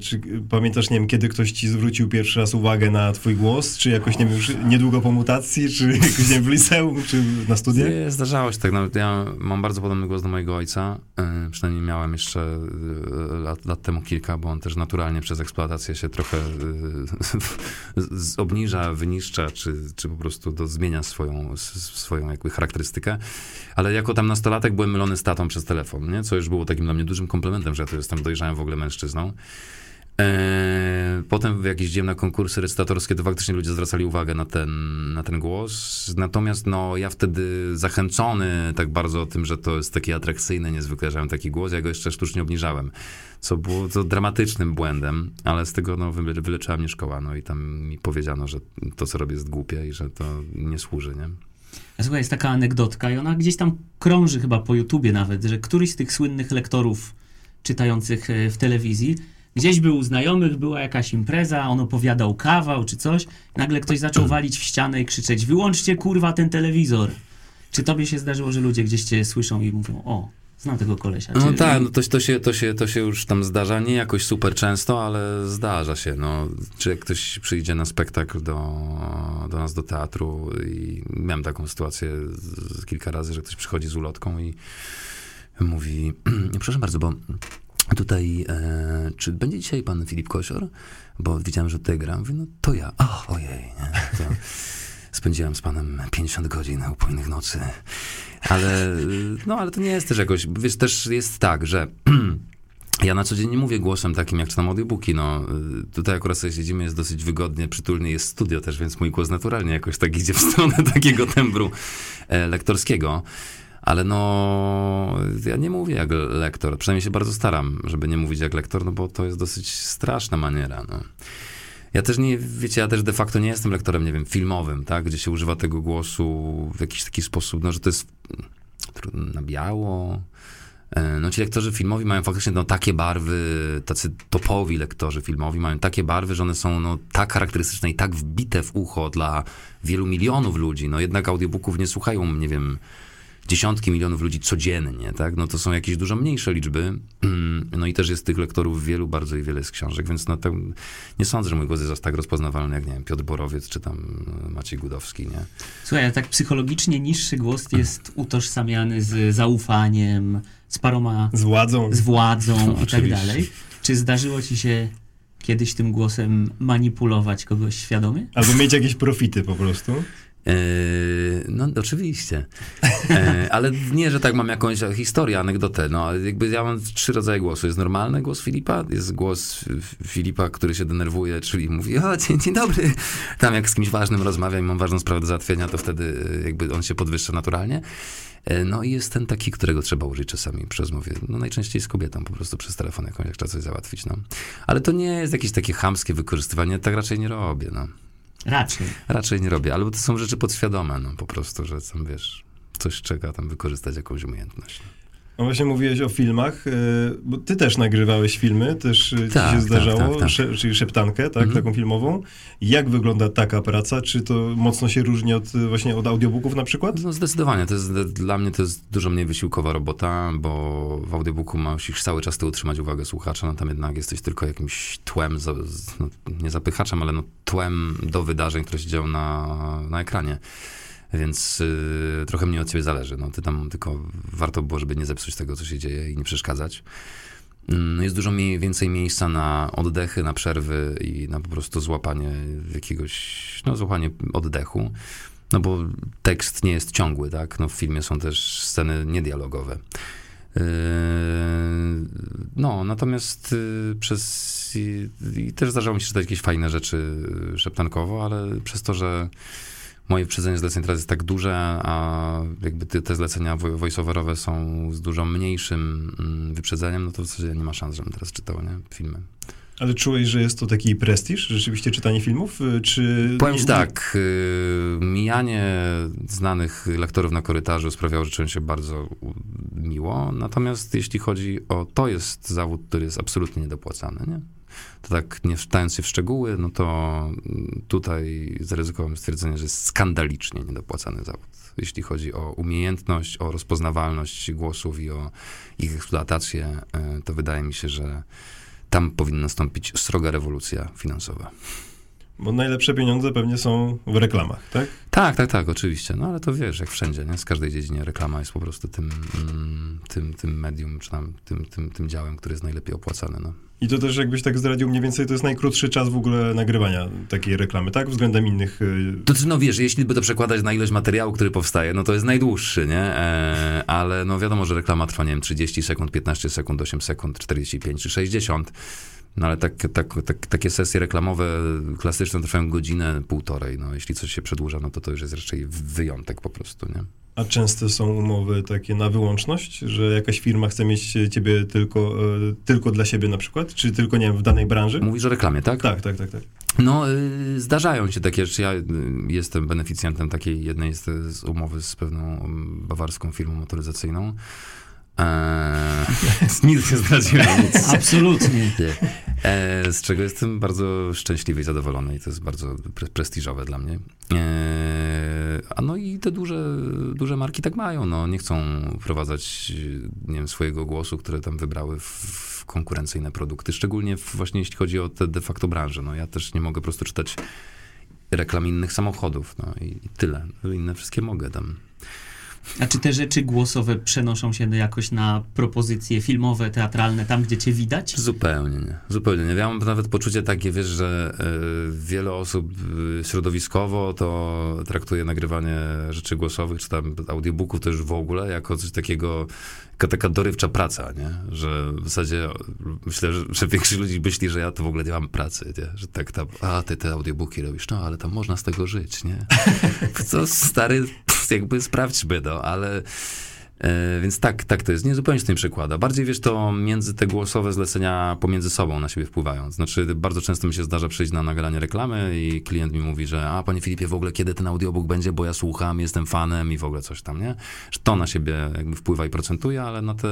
C: czy pamiętasz, nie wiem, kiedy ktoś ci zwrócił pierwszy raz uwagę na twój głos, czy jakoś, nie wiem, niedługo po mutacji, czy jakoś, nie wiem, w liceum, czy na studiach?
A: Nie, zdarzało się tak. Nawet ja mam bardzo podobny głos do mojego ojca. E, przynajmniej miałem jeszcze e, lat, lat temu kilka, bo on też naturalnie przez eksploatację się trochę e, obniża, wyniszcza, czy, czy po prostu do, zmienia swoją, swoją jakby charakterystykę. Ale jako tam nastolatek byłem mylony z tatą przez telefon, nie? co już było takim dla mnie dużym komplementem, że ja to jestem dojrzałym w ogóle mężczyzną. E, Potem jak jeździłem na konkursy recytatorskie, to faktycznie ludzie zwracali uwagę na ten, na ten głos. Natomiast no, ja wtedy zachęcony tak bardzo tym, że to jest takie atrakcyjne niezwykle, że mam taki głos, ja go jeszcze sztucznie obniżałem. Co było to dramatycznym błędem, ale z tego no, wyle- wyleczyła mnie szkoła. No i tam mi powiedziano, że to, co robię jest głupie i że to nie służy, nie?
B: A Słuchaj, jest taka anegdotka i ona gdzieś tam krąży chyba po YouTubie nawet, że któryś z tych słynnych lektorów czytających e, w telewizji, gdzieś był u znajomych, była jakaś impreza, on opowiadał kawał czy coś, nagle ktoś zaczął walić w ścianę i krzyczeć, wyłączcie kurwa ten telewizor. Czy tobie się zdarzyło, że ludzie gdzieś cię słyszą i mówią, o, znam tego kolesia.
A: No tak, no to, to, się, to, się, to się już tam zdarza, nie jakoś super często, ale zdarza się. No, czy jak ktoś przyjdzie na spektakl do, do nas do teatru i miałem taką sytuację kilka razy, że ktoś przychodzi z ulotką i mówi, proszę bardzo, bo tutaj, e, czy będzie dzisiaj pan Filip Kosior? Bo widziałem, że tutaj gram. Mówię, no to ja. O, ojej, nie? To spędziłem z panem 50 godzin upojnych nocy. Ale, y, no, ale to nie jest też jakoś, wiesz, też jest tak, że ja na co dzień nie mówię głosem takim, jak czytam audiobooki, no. y, Tutaj akurat sobie siedzimy, jest dosyć wygodnie, przytulnie, jest studio też, więc mój głos naturalnie jakoś tak idzie w stronę takiego tembru e, lektorskiego. Ale no, ja nie mówię jak lektor, przynajmniej się bardzo staram, żeby nie mówić jak lektor, no bo to jest dosyć straszna maniera, no. Ja też nie, wiecie, ja też de facto nie jestem lektorem, nie wiem, filmowym, tak, gdzie się używa tego głosu w jakiś taki sposób, no, że to jest na biało. E, No ci lektorzy filmowi mają faktycznie no, takie barwy, tacy topowi lektorzy filmowi mają takie barwy, że one są no, tak charakterystyczne i tak wbite w ucho dla wielu milionów ludzi. No jednak audiobooków nie słuchają, nie wiem, dziesiątki milionów ludzi codziennie, tak? No to są jakieś dużo mniejsze liczby. No i też jest tych lektorów wielu, bardzo i wiele jest książek, więc no to nie sądzę, że mój głos jest aż tak rozpoznawalny jak, nie wiem, Piotr Borowiec czy tam Maciej Gudowski, nie?
B: Słuchaj, ale tak psychologicznie niższy głos jest utożsamiany z zaufaniem, z paroma,
C: Z władzą.
B: z władzą i tak
A: Oczywiście.
B: dalej. Czy zdarzyło ci się kiedyś tym głosem manipulować kogoś świadomie?
C: Albo mieć jakieś profity po prostu.
A: E, no, oczywiście. E, ale nie, że tak mam jakąś historię, anegdotę. No, jakby ja mam trzy rodzaje głosu. Jest normalny głos Filipa, jest głos Filipa, który się denerwuje, czyli mówi, o, dzień, dzień dobry. Tam jak z kimś ważnym rozmawiam i mam ważną sprawę do załatwienia, to wtedy e, jakby on się podwyższa naturalnie. No i jest ten taki, którego trzeba użyć czasami przy rozmowie. No najczęściej z kobietą, po prostu przez telefon jakąś, jak trzeba coś załatwić, no. Ale to nie jest jakieś takie chamskie wykorzystywanie, tak raczej nie robię, no.
B: Raczej.
A: Raczej nie robię, albo to są rzeczy podświadome, no po prostu, że tam wiesz, coś czeka tam wykorzystać jakąś umiejętność.
C: No właśnie mówiłeś o filmach, e, bo ty też nagrywałeś filmy, też e, ci
A: Tak,
C: się
A: tak,
C: zdarzało,
A: tak, tak.
C: Sze, czyli szeptankę, tak,
A: Mhm.
C: taką filmową. Jak wygląda taka praca? Czy to mocno się różni od e, właśnie od audiobooków na przykład?
A: No zdecydowanie, to jest, dla mnie to jest dużo mniej wysiłkowa robota, bo w audiobooku musisz cały czas ty utrzymać uwagę słuchacza, no tam jednak jesteś tylko jakimś tłem, no, nie zapychaczem, ale no tłem do wydarzeń, które się dzieją na, na ekranie. Więc y, trochę mnie od ciebie zależy. No, ty tam tylko warto było, żeby nie zepsuć tego, co się dzieje i nie przeszkadzać. Mm, Jest dużo mniej, więcej miejsca na oddechy, na przerwy i na po prostu złapanie jakiegoś, no złapanie oddechu. No bo tekst nie jest ciągły, tak? No w filmie są też sceny niedialogowe. Yy, No, natomiast yy, przez... I, I też zdarzało mi się czytać jakieś fajne rzeczy szeptankowo, ale przez to, że moje wyprzedzenie zleceń teraz jest tak duże, a jakby te, te zlecenia voice-overowe są z dużo mniejszym mm, wyprzedzeniem, no to w zasadzie nie ma szans, żebym teraz czytał, nie? Filmy.
C: Ale czułeś, że jest to taki prestiż, rzeczywiście czytanie filmów? E, Czy...
A: Powiem ci tak, yy, mijanie znanych lektorów na korytarzu sprawiało, że czułem się bardzo miło, natomiast jeśli chodzi o, to jest zawód, który jest absolutnie niedopłacany, nie? To tak nie wstając się w szczegóły, no to mm, tutaj zaryzykowałem stwierdzenie, że jest skandalicznie niedopłacany zawód. Jeśli chodzi o umiejętność, o rozpoznawalność głosów i o ich eksploatację, e, to wydaje mi się, że tam powinna nastąpić sroga rewolucja finansowa.
C: Bo najlepsze pieniądze pewnie są w reklamach, tak?
A: Tak, tak, tak, oczywiście. No ale to wiesz, jak wszędzie, nie? Z każdej dziedzinie reklama jest po prostu tym, mm, tym, tym medium, czy tam tym, tym, tym działem, który jest najlepiej opłacany. No.
C: I to też jakbyś tak zdradził mniej więcej, to jest najkrótszy czas w ogóle nagrywania takiej reklamy, tak? Względem innych... y,
A: To znaczy, no wiesz, jeśli by to przekładać na ilość materiału, który powstaje, no to jest najdłuższy, nie? E, ale no wiadomo, że reklama trwa, nie wiem, 30 sekund, 15 sekund, 8 sekund, 45 czy 60. No ale tak, tak, tak, takie sesje reklamowe klasyczne trwają godzinę, półtorej. No jeśli coś się przedłuża, no to to już jest raczej wyjątek po prostu, nie?
C: A często są umowy takie na wyłączność, że jakaś firma chce mieć ciebie tylko, y, tylko dla siebie na przykład? Czy tylko, nie wiem, w danej branży?
A: Mówisz o reklamie, tak?
C: Tak, tak, tak, tak.
A: No, y, zdarzają się takie rzeczy. Ja y, jestem beneficjentem takiej jednej z, z umowy z pewną um, bawarską firmą motoryzacyjną. Eee, nic nie zdradziłem, nic.
B: Absolutnie.
A: Nie. E, z czego jestem bardzo szczęśliwy i zadowolony i to jest bardzo pre prestiżowe dla mnie. E, a no i te duże, duże marki tak mają, no nie chcą wprowadzać, nie wiem, swojego głosu, które tam wybrały w, konkurencyjne produkty, szczególnie właśnie jeśli chodzi o te de facto branże. No ja też nie mogę po prostu czytać reklam innych samochodów, no i, i tyle. Inne wszystkie mogę tam.
B: A czy te rzeczy głosowe przenoszą się jakoś na propozycje filmowe, teatralne, tam gdzie cię widać?
A: Zupełnie nie. Zupełnie nie. Ja mam nawet poczucie takie, wiesz, że y, wiele osób y, środowiskowo to traktuje nagrywanie rzeczy głosowych, czy tam audiobooków też w ogóle, jako coś takiego, taka dorywcza praca, nie? Że w zasadzie myślę, że, że większość ludzi myśli, że ja to w ogóle nie mam pracy, nie? Że tak tam, a ty te audiobooki robisz, no ale tam można z tego żyć, nie? Co stary, jakby sprawdźmy, no, ale... E, więc tak, tak to jest. Nie zupełnie się tym przekłada. Bardziej wiesz, to między te głosowe zlecenia pomiędzy sobą na siebie wpływają. Znaczy, bardzo często mi się zdarza przyjść na nagranie reklamy i klient mi mówi, że a panie Filipie, w ogóle kiedy ten audiobook będzie, bo ja słucham, jestem fanem i w ogóle coś tam, nie? Że to na siebie jakby wpływa i procentuje, ale na te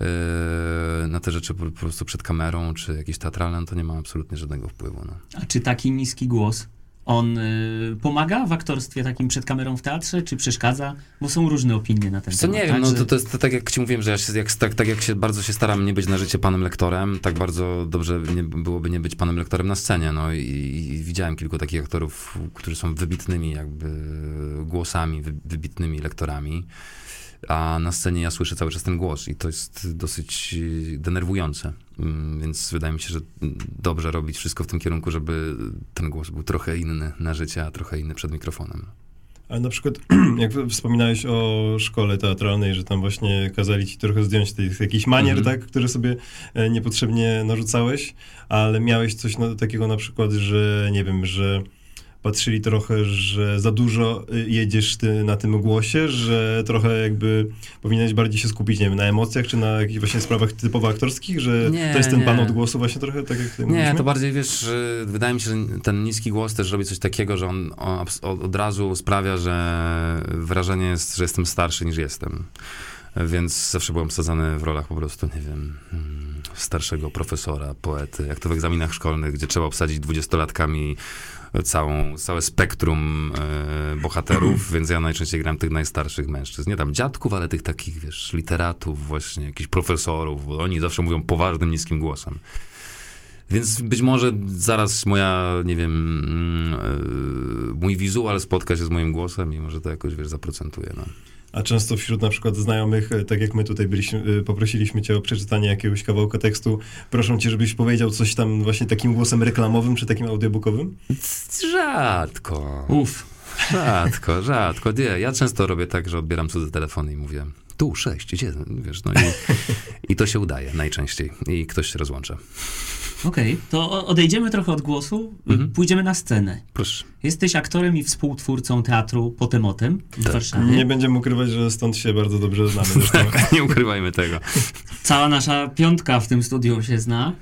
A: e, na te rzeczy po, po prostu przed kamerą, czy jakieś teatralne, no to nie ma absolutnie żadnego wpływu. No.
B: A czy taki niski głos, on y, pomaga w aktorstwie takim przed kamerą w teatrze, czy przeszkadza? Bo są różne opinie na ten
A: Co
B: temat.
A: nie wiem,
B: tak,
A: no to, to jest to, tak jak ci mówiłem, że ja się, jak, tak, tak jak się bardzo się staram nie być na życie panem lektorem, tak bardzo dobrze nie, byłoby nie być panem lektorem na scenie, no i, i widziałem kilku takich aktorów, którzy są wybitnymi jakby głosami, wy, wybitnymi lektorami, a na scenie ja słyszę cały czas ten głos i to jest dosyć e, denerwujące, Mm, więc wydaje mi się, że dobrze robić wszystko w tym kierunku, żeby ten głos był trochę inny na życie, a trochę inny przed mikrofonem.
C: A na przykład, jak wspominałeś o szkole teatralnej, że tam właśnie kazali ci trochę zdjąć tych jakichś manier,
A: Mhm.
C: tak, które sobie e, niepotrzebnie narzucałeś, ale miałeś coś na, takiego na przykład, że nie wiem, że patrzyli trochę, że za dużo y, jedziesz ty na tym głosie, że trochę jakby powinieneś bardziej się skupić, nie wiem, na emocjach, czy na jakichś właśnie sprawach typowo aktorskich, że
A: Nie,
C: to jest ten
A: nie.
C: pan od głosu właśnie trochę, tak jak
A: Nie,
C: mówiliśmy?
A: to bardziej wiesz, wydaje mi się, że ten niski głos też robi coś takiego, że on, od, razu sprawia, że wrażenie jest, że jestem starszy niż jestem. Więc zawsze byłem wsadzany w rolach po prostu, nie wiem, mm, starszego profesora, poety, jak to w egzaminach szkolnych, gdzie trzeba obsadzić dwudziestolatkami całą, całe spektrum e, bohaterów, więc ja najczęściej gram tych najstarszych mężczyzn. Nie tam dziadków, ale tych takich, wiesz, literatów, właśnie jakichś profesorów, bo oni zawsze mówią poważnym, niskim głosem. Więc być może zaraz moja, nie wiem, mm, e, mój wizual spotka się z moim głosem i może to jakoś, wiesz, zaprocentuje. No.
C: A często wśród na przykład znajomych, e, tak jak my tutaj byliśmy, e, poprosiliśmy cię o przeczytanie jakiegoś kawałka tekstu, proszą cię, żebyś powiedział coś tam właśnie takim głosem reklamowym, czy takim audiobookowym?
A: Rzadko.
B: Uf.
A: Rzadko, rzadko. Nie, ja często robię tak, że odbieram cudzy telefon i mówię tu, sześć, jeden, wiesz, no i, i to się udaje najczęściej i ktoś się rozłącza.
B: Okej, to o- odejdziemy trochę od głosu,
A: Mhm.
B: pójdziemy na scenę.
A: Proszę.
B: Jesteś aktorem i współtwórcą teatru Potemotem w
A: Tak.
B: Warszawie.
C: Nie będziemy ukrywać, że stąd się bardzo dobrze znamy. Zresztą
A: Nie ukrywajmy tego.
B: Cała nasza piątka w tym studiu się zna.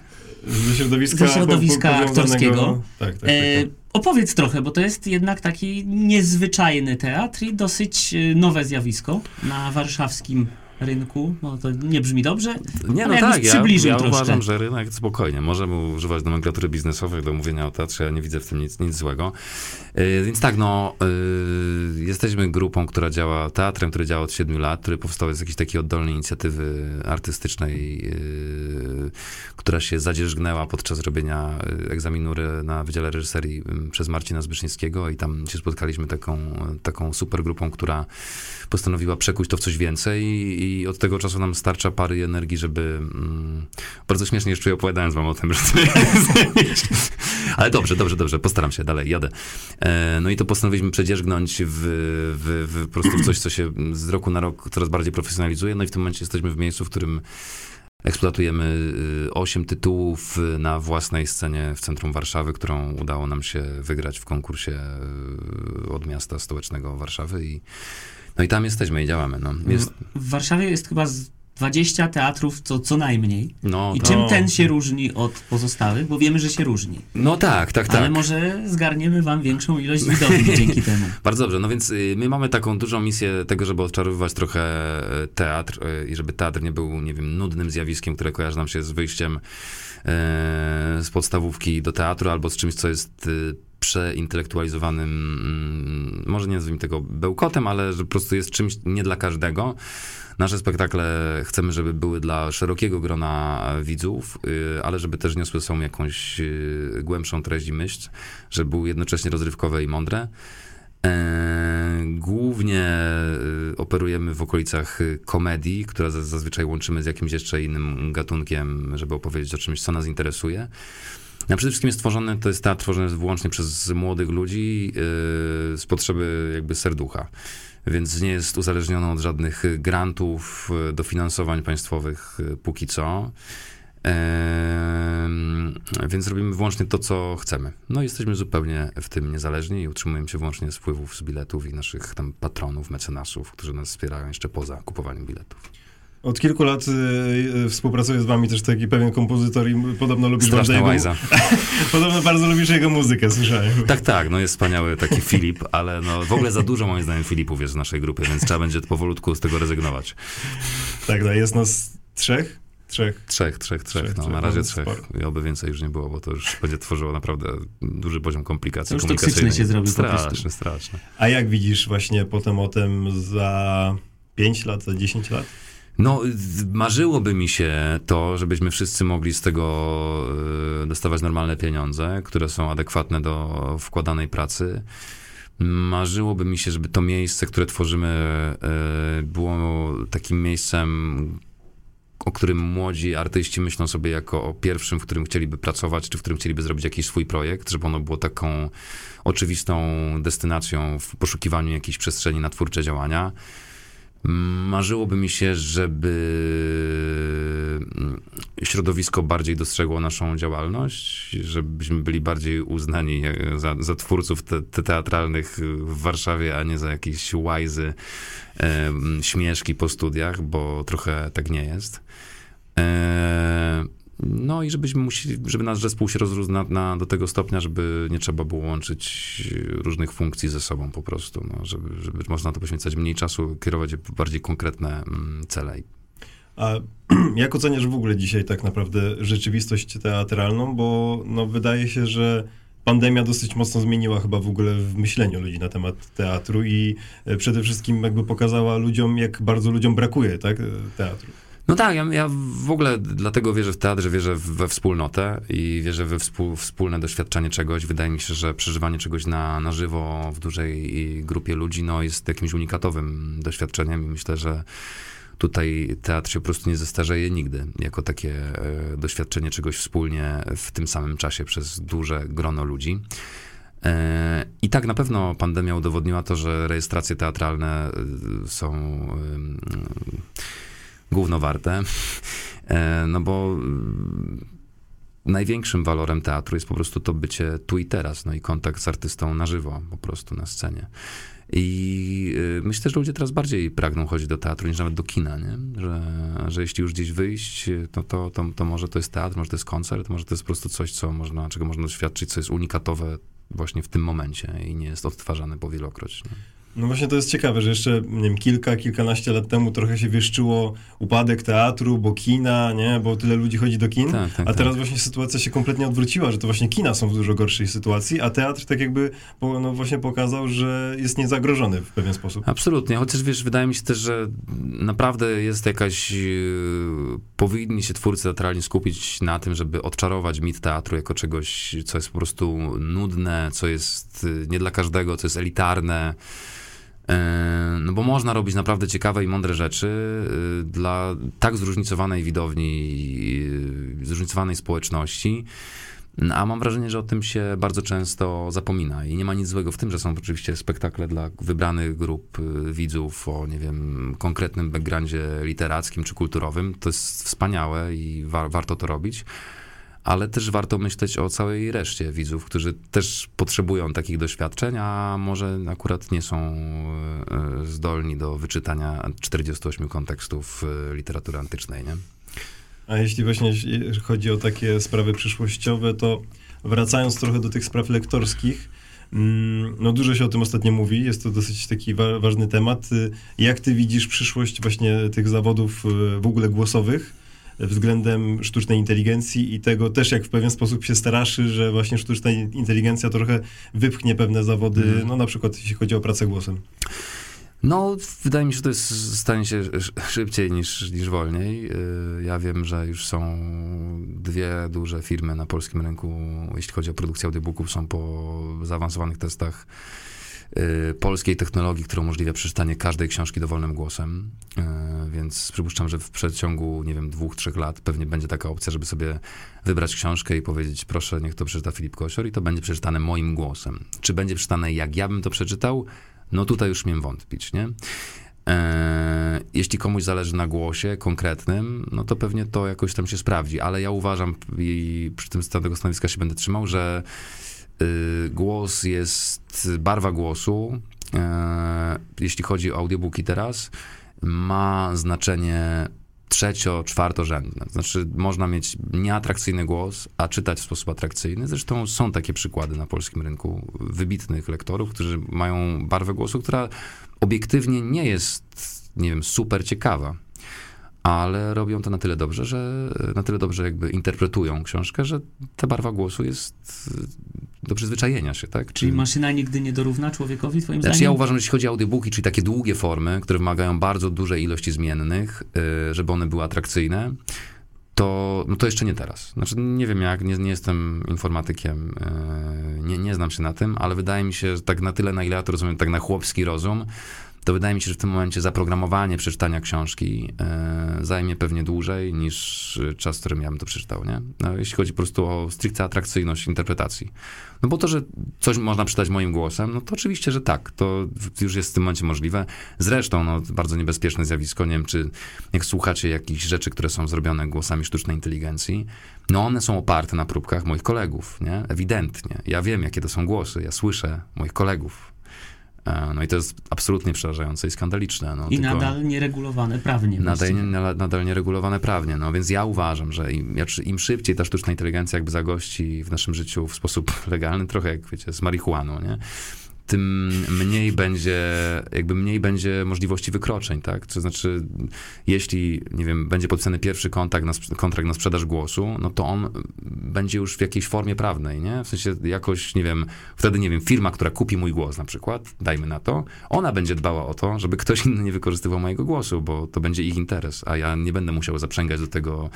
C: Ze środowiska,
B: Ze środowiska aktorskiego.
C: Tak, tak, tak.
B: E,
C: tak.
B: opowiedz trochę, bo to jest jednak taki niezwyczajny teatr i dosyć e, nowe zjawisko na warszawskim rynku? No to nie brzmi dobrze,
A: Nie, no tak, ja, ja uważam, że rynek spokojnie możemy używać nomenklatury biznesowej do mówienia o teatrze, ja nie widzę w tym nic, nic złego. Yy, więc tak, no, yy, jesteśmy grupą, która działa, teatrem, który działa od 7 lat, który powstał z jakiejś takiej oddolnej inicjatywy artystycznej, yy, która się zadzierzgnęła podczas robienia yy, egzaminu na Wydziale Reżyserii yy, przez Marcina Zbyszniewskiego i tam się spotkaliśmy taką, taką super grupą, która postanowiła przekuć to w coś więcej i, i od tego czasu nam starcza pary energii, żeby... Mm, bardzo śmiesznie jeszcze czuję opowiadając wam o tym, że to jest... Ale dobrze, dobrze, dobrze, postaram się, dalej, jadę. E, no i to postanowiliśmy przedzierzgnąć w, w, w, po prostu w coś, co się z roku na rok coraz bardziej profesjonalizuje, no i w tym momencie jesteśmy w miejscu, w którym eksploatujemy y, osiem tytułów y, na własnej scenie w centrum Warszawy, którą udało nam się wygrać w konkursie y, od miasta stołecznego Warszawy i no i tam jesteśmy i działamy. No, jest,
B: W Warszawie jest chyba z 20 teatrów co, co najmniej.
A: no,
B: I
A: to,
B: czym ten się różni od pozostałych? Bo wiemy, że się różni.
A: no tak, tak, tak.
B: Ale może zgarniemy wam większą ilość widowni dzięki temu.
A: Bardzo dobrze. No więc y, my mamy taką dużą misję tego, żeby odczarowywać trochę e, teatr y, i żeby teatr nie był, nie wiem, nudnym zjawiskiem, które kojarzy nam się z wyjściem z podstawówki do teatru albo z czymś, co jest y, przeintelektualizowanym, mm, może nie nazwijmy tego bełkotem, ale że po prostu jest czymś nie dla każdego. Nasze spektakle chcemy, żeby były dla szerokiego grona widzów, y, ale żeby też niosły są jakąś y, głębszą treść i myśl, żeby były jednocześnie rozrywkowe i mądre. E, Głównie y, operujemy w okolicach komedii, która za- zazwyczaj łączymy z jakimś jeszcze innym gatunkiem, żeby opowiedzieć o czymś, co nas interesuje. A przede wszystkim jest tworzony, to jest teatr tworzony wyłącznie przez młodych ludzi yy, z potrzeby jakby serducha. Więc nie jest uzależniony od żadnych grantów, y, dofinansowań państwowych y, póki co. Em, więc robimy wyłącznie to, co chcemy. No jesteśmy zupełnie w tym niezależni i utrzymujemy się wyłącznie z wpływów z biletów i naszych tam patronów, mecenasów, którzy nas wspierają jeszcze poza kupowaniem biletów.
C: Od kilku lat y, y, współpracuje z wami też taki pewien kompozytor i podobno lubisz bardzo
A: Straszna
C: jego,
A: łajza.
C: Podobno bardzo lubisz jego muzykę, słyszałem.
A: Tak, tak, no jest wspaniały taki Filip, ale no w ogóle za dużo moim zdaniem Filipów jest w naszej grupie, więc trzeba będzie powolutku z tego rezygnować.
C: Tak, tak, jest nas trzech? Trzech.
A: Trzech, trzech, trzech,
C: Trzech,
A: no
C: trzech,
A: na razie
C: no,
A: trzech.
C: sporo.
A: I oby więcej już nie było, bo to już będzie tworzyło naprawdę duży poziom komplikacji
B: To już
A: komunikacyjnej.
B: toksyczny się zrobił.
A: Straszny, straszny.
C: A jak widzisz właśnie potem o tym za 5 lat, za 10 lat?
A: No, marzyłoby mi się to, żebyśmy wszyscy mogli z tego y, dostawać normalne pieniądze, które są adekwatne do wkładanej pracy. Marzyłoby mi się, żeby to miejsce, które tworzymy, y, było takim miejscem, o którym młodzi artyści myślą sobie jako o pierwszym, w którym chcieliby pracować, czy w którym chcieliby zrobić jakiś swój projekt, żeby ono było taką oczywistą destynacją w poszukiwaniu jakiejś przestrzeni na twórcze działania. Marzyłoby mi się, żeby mm, środowisko bardziej dostrzegło naszą działalność, żebyśmy byli bardziej uznani za, za twórców te, te teatralnych w Warszawie, a nie za jakieś łajzy, em, śmieszki po studiach, bo trochę tak nie jest. E, no i żebyśmy musieli, żeby nasz zespół się rozrósł na, na, do tego stopnia, żeby nie trzeba było łączyć różnych funkcji ze sobą po prostu, no, żeby, żeby można to poświęcać mniej czasu, kierować bardziej konkretne mm, cele.
C: A jak oceniasz w ogóle dzisiaj tak naprawdę rzeczywistość teatralną? Bo no, wydaje się, że pandemia dosyć mocno zmieniła chyba w ogóle w myśleniu ludzi na temat teatru i e, przede wszystkim jakby pokazała ludziom, jak bardzo ludziom brakuje tak, e, teatru.
A: No tak, ja, ja w ogóle dlatego wierzę w teatr, że wierzę we wspólnotę i wierzę we współ, wspólne doświadczenie czegoś. Wydaje mi się, że przeżywanie czegoś na, na żywo w dużej grupie ludzi no, jest jakimś unikatowym doświadczeniem i myślę, że tutaj teatr się po prostu nie zestarzeje nigdy, jako takie e, doświadczenie czegoś wspólnie w tym samym czasie przez duże grono ludzi. E, I tak na pewno pandemia udowodniła to, że rejestracje teatralne e, są gówno warte. E, No bo mm, największym walorem teatru jest po prostu to bycie tu i teraz, no i kontakt z artystą na żywo, po prostu na scenie. I y, myślę, że ludzie teraz bardziej pragną chodzić do teatru niż nawet do kina, nie? Że, że jeśli już gdzieś wyjść, no to, to, to może to jest teatr, może to jest koncert, może to jest po prostu coś, co można, czego można doświadczyć, co jest unikatowe właśnie w tym momencie i nie jest odtwarzane powielokroć. Nie?
C: No właśnie to jest ciekawe, że jeszcze, nie wiem, kilka, kilkanaście lat temu trochę się wieszczyło upadek teatru, bo kina, nie, bo tyle ludzi chodzi do kin,
A: Tak, tak,
C: a
A: tak.
C: teraz właśnie sytuacja się kompletnie odwróciła, że to właśnie kina są w dużo gorszej sytuacji, a teatr tak jakby no właśnie pokazał, że jest niezagrożony w pewien sposób.
A: Absolutnie, chociaż wiesz, wydaje mi się też, że naprawdę jest jakaś. yy, Powinni się twórcy teatralni skupić na tym, żeby odczarować mit teatru jako czegoś, co jest po prostu nudne, co jest yy, nie dla każdego, co jest elitarne. Yy, No bo można robić naprawdę ciekawe i mądre rzeczy yy, dla tak zróżnicowanej widowni, yy, zróżnicowanej społeczności. No, A mam wrażenie, że o tym się bardzo często zapomina i nie ma nic złego w tym, że są oczywiście spektakle dla wybranych grup y, widzów o, nie wiem, konkretnym backgroundzie literackim czy kulturowym. To jest wspaniałe i wa- warto to robić, ale też warto myśleć o całej reszcie widzów, którzy też potrzebują takich doświadczeń, a może akurat nie są y, y, zdolni do wyczytania 48 kontekstów y, literatury antycznej, nie?
C: A jeśli właśnie chodzi o takie sprawy przyszłościowe, to wracając trochę do tych spraw lektorskich, mm, no dużo się o tym ostatnio mówi, jest to dosyć taki wa- ważny temat. Y, Jak ty widzisz przyszłość właśnie tych zawodów y, w ogóle głosowych względem sztucznej inteligencji i tego też jak w pewien sposób się straszy, że właśnie sztuczna inteligencja trochę wypchnie pewne zawody,
A: Mhm.
C: no na przykład jeśli chodzi o pracę głosem.
A: No, wydaje mi się, że to jest, stanie się sz- szybciej niż, niż wolniej. Yy, Ja wiem, że już są dwie duże firmy na polskim rynku, jeśli chodzi o produkcję audiobooków, są po zaawansowanych testach polskiej technologii, która umożliwia przeczytanie każdej książki dowolnym głosem. Yy, Więc przypuszczam, że w przeciągu, nie wiem, dwóch, trzech lat pewnie będzie taka opcja, żeby sobie wybrać książkę i powiedzieć, proszę, niech to przeczyta Filip Kosior i to będzie przeczytane moim głosem. Czy będzie przeczytane jak ja bym to przeczytał? No tutaj już miałem wątpić, nie? E, jeśli komuś zależy na głosie konkretnym, no to pewnie to jakoś tam się sprawdzi, ale ja uważam i przy tym z tego stanowiska się będę trzymał, że y, głos jest, barwa głosu, e, jeśli chodzi o audiobooki teraz, ma znaczenie trzecio, czwartorzędne. Znaczy, można mieć nieatrakcyjny głos, a czytać w sposób atrakcyjny. Zresztą są takie przykłady na polskim rynku wybitnych lektorów, którzy mają barwę głosu, która obiektywnie nie jest, nie wiem, super ciekawa. Ale robią to na tyle dobrze, że na tyle dobrze jakby interpretują książkę, że ta barwa głosu jest y, do przyzwyczajenia się, tak?
B: Czyli maszyna nigdy nie dorówna człowiekowi, twoim
A: Znaczy
B: zdaniem?
A: ja uważam, że jeśli chodzi o audiobooki, czyli takie długie formy, które wymagają bardzo dużej ilości zmiennych, y, żeby one były atrakcyjne, to, no to jeszcze nie teraz. Znaczy nie wiem jak, nie, nie jestem informatykiem, y, nie, nie znam się na tym, ale wydaje mi się, że tak na tyle, na ile ja to rozumiem, tak na chłopski rozum, to wydaje mi się, że w tym momencie zaprogramowanie przeczytania książki y, zajmie pewnie dłużej niż y, czas, w którym ja bym to przeczytał, nie? No, jeśli chodzi po prostu o stricte atrakcyjność interpretacji. No bo to, że coś można przeczytać moim głosem, no to oczywiście, że tak. To już jest w tym momencie możliwe. Zresztą, no, bardzo niebezpieczne zjawisko, nie wiem, czy jak słuchacie jakichś rzeczy, które są zrobione głosami sztucznej inteligencji, no one są oparte na próbkach moich kolegów, nie? Ewidentnie. Ja wiem, jakie to są głosy, ja słyszę moich kolegów. E, No i to jest absolutnie przerażające i skandaliczne. No,
B: I nadal nieregulowane prawnie.
A: Nadal, nie- nadal, nieregulowane prawnie, no więc ja uważam, że im, im szybciej ta sztuczna inteligencja jakby zagości w naszym życiu w sposób legalny, trochę jak wiecie, z marihuaną, nie? Tym mniej będzie, jakby mniej będzie możliwości wykroczeń, tak? To znaczy, jeśli, nie wiem, będzie podpisany pierwszy kontakt na, kontrakt na sprzedaż głosu, no to on będzie już w jakiejś formie prawnej, nie? W sensie jakoś, nie wiem, wtedy, nie wiem, firma, która kupi mój głos na przykład, dajmy na to, ona będzie dbała o to, żeby ktoś inny nie wykorzystywał mojego głosu, bo to będzie ich interes, a ja nie będę musiał zaprzęgać do tego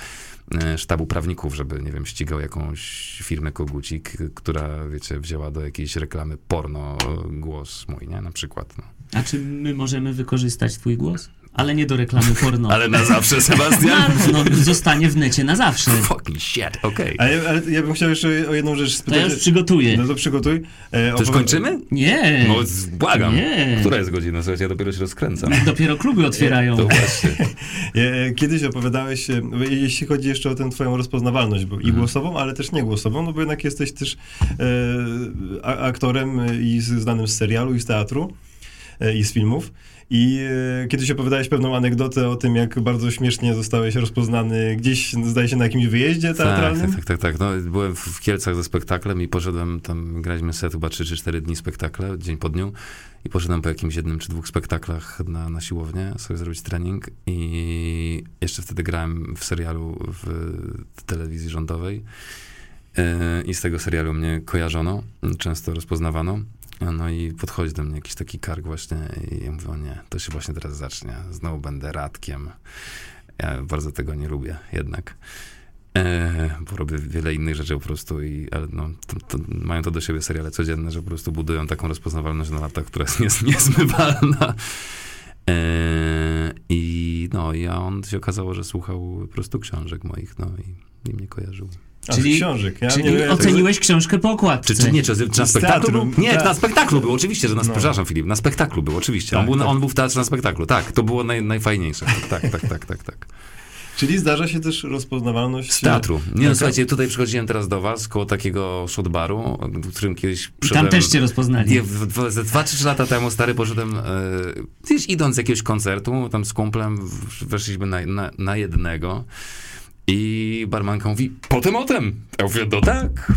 A: e, sztabu prawników, żeby, nie wiem, ścigał jakąś firmę kogucik, która, wiecie, wzięła do jakiejś reklamy porno głos mój, nie? Na przykład, no.
B: A czy my możemy wykorzystać twój głos? Ale nie do reklamy porno.
A: Ale na zawsze, Sebastian?
B: No, no, zostanie w necie na zawsze.
A: Fucking shit, okej.
C: Ja, ale ja bym chciał jeszcze o jedną rzecz
B: To
C: spytać.
B: ja już przygotuję.
C: No to przygotuj. E,
A: To już kończymy?
B: Nie.
A: No, błagam.
B: Nie.
A: Która jest godzina? Słuchajcie, ja dopiero się rozkręcam.
B: Dopiero kluby otwierają.
A: To właśnie.
C: E, Kiedyś opowiadałeś, e, jeśli chodzi jeszcze o tę twoją rozpoznawalność, bo i
A: Mhm.
C: głosową, ale też nie głosową, no bo jednak jesteś też e, aktorem i znanym z serialu i z teatru e, i z filmów. I e, kiedyś opowiadałeś pewną anegdotę o tym, jak bardzo śmiesznie zostałeś rozpoznany gdzieś, zdaje się, na jakimś wyjeździe teatralnym.
A: Tak, tak, tak, tak. No, byłem w Kielcach ze spektaklem i poszedłem tam, graliśmy set chyba 3 czy 4 dni spektakle, dzień po dniu i poszedłem po jakimś jednym czy dwóch spektaklach na, na siłownię sobie zrobić trening i jeszcze wtedy grałem w serialu w telewizji rządowej Yy, i z tego serialu mnie kojarzono, często rozpoznawano. No i podchodzi do mnie jakiś taki kark właśnie i ja mówię, o nie, to się właśnie teraz zacznie, znowu będę radkiem. Ja bardzo tego nie lubię jednak. E, bo robię wiele innych rzeczy po prostu, i, ale no, to, to mają to do siebie seriale codzienne, że po prostu budują taką rozpoznawalność na lata, która jest niezmywalna. E, I no, i a on się okazało, że słuchał po prostu książek moich, no i, i mnie kojarzył.
B: Czyli-
C: książek. Ja
B: Czyli
C: nie wiem,
B: oceniłeś książkę po okładce.
A: Czy, czy nie, czy, czy na spektaklu
C: teatru,
A: był? Nie,
C: tak.
A: na spektaklu był, oczywiście, że na,
C: No.
A: przepraszam Filip, na spektaklu był, oczywiście.
C: Tak,
A: on, był,
C: tak.
A: on był w teatrze na spektaklu, tak, to było naj, najfajniejsze. Tak, tak, tak, tak, tak.
C: Czyli zdarza się też rozpoznawalność...
A: Z teatru. Nie no, słuchajcie, tutaj przychodziłem teraz do was, koło takiego shotbaru, w którym kiedyś
B: I tam
A: przyszedłem-
B: też cię rozpoznali.
A: Nie, w- w- ze dwa, trzy lata temu, stary, poszedłem, e, gdzieś idąc z jakiegoś koncertu, tam z kumplem, w- weszliśmy na, na, na jednego i barmanka mówi, potem, otem. Ja mówię, no tak.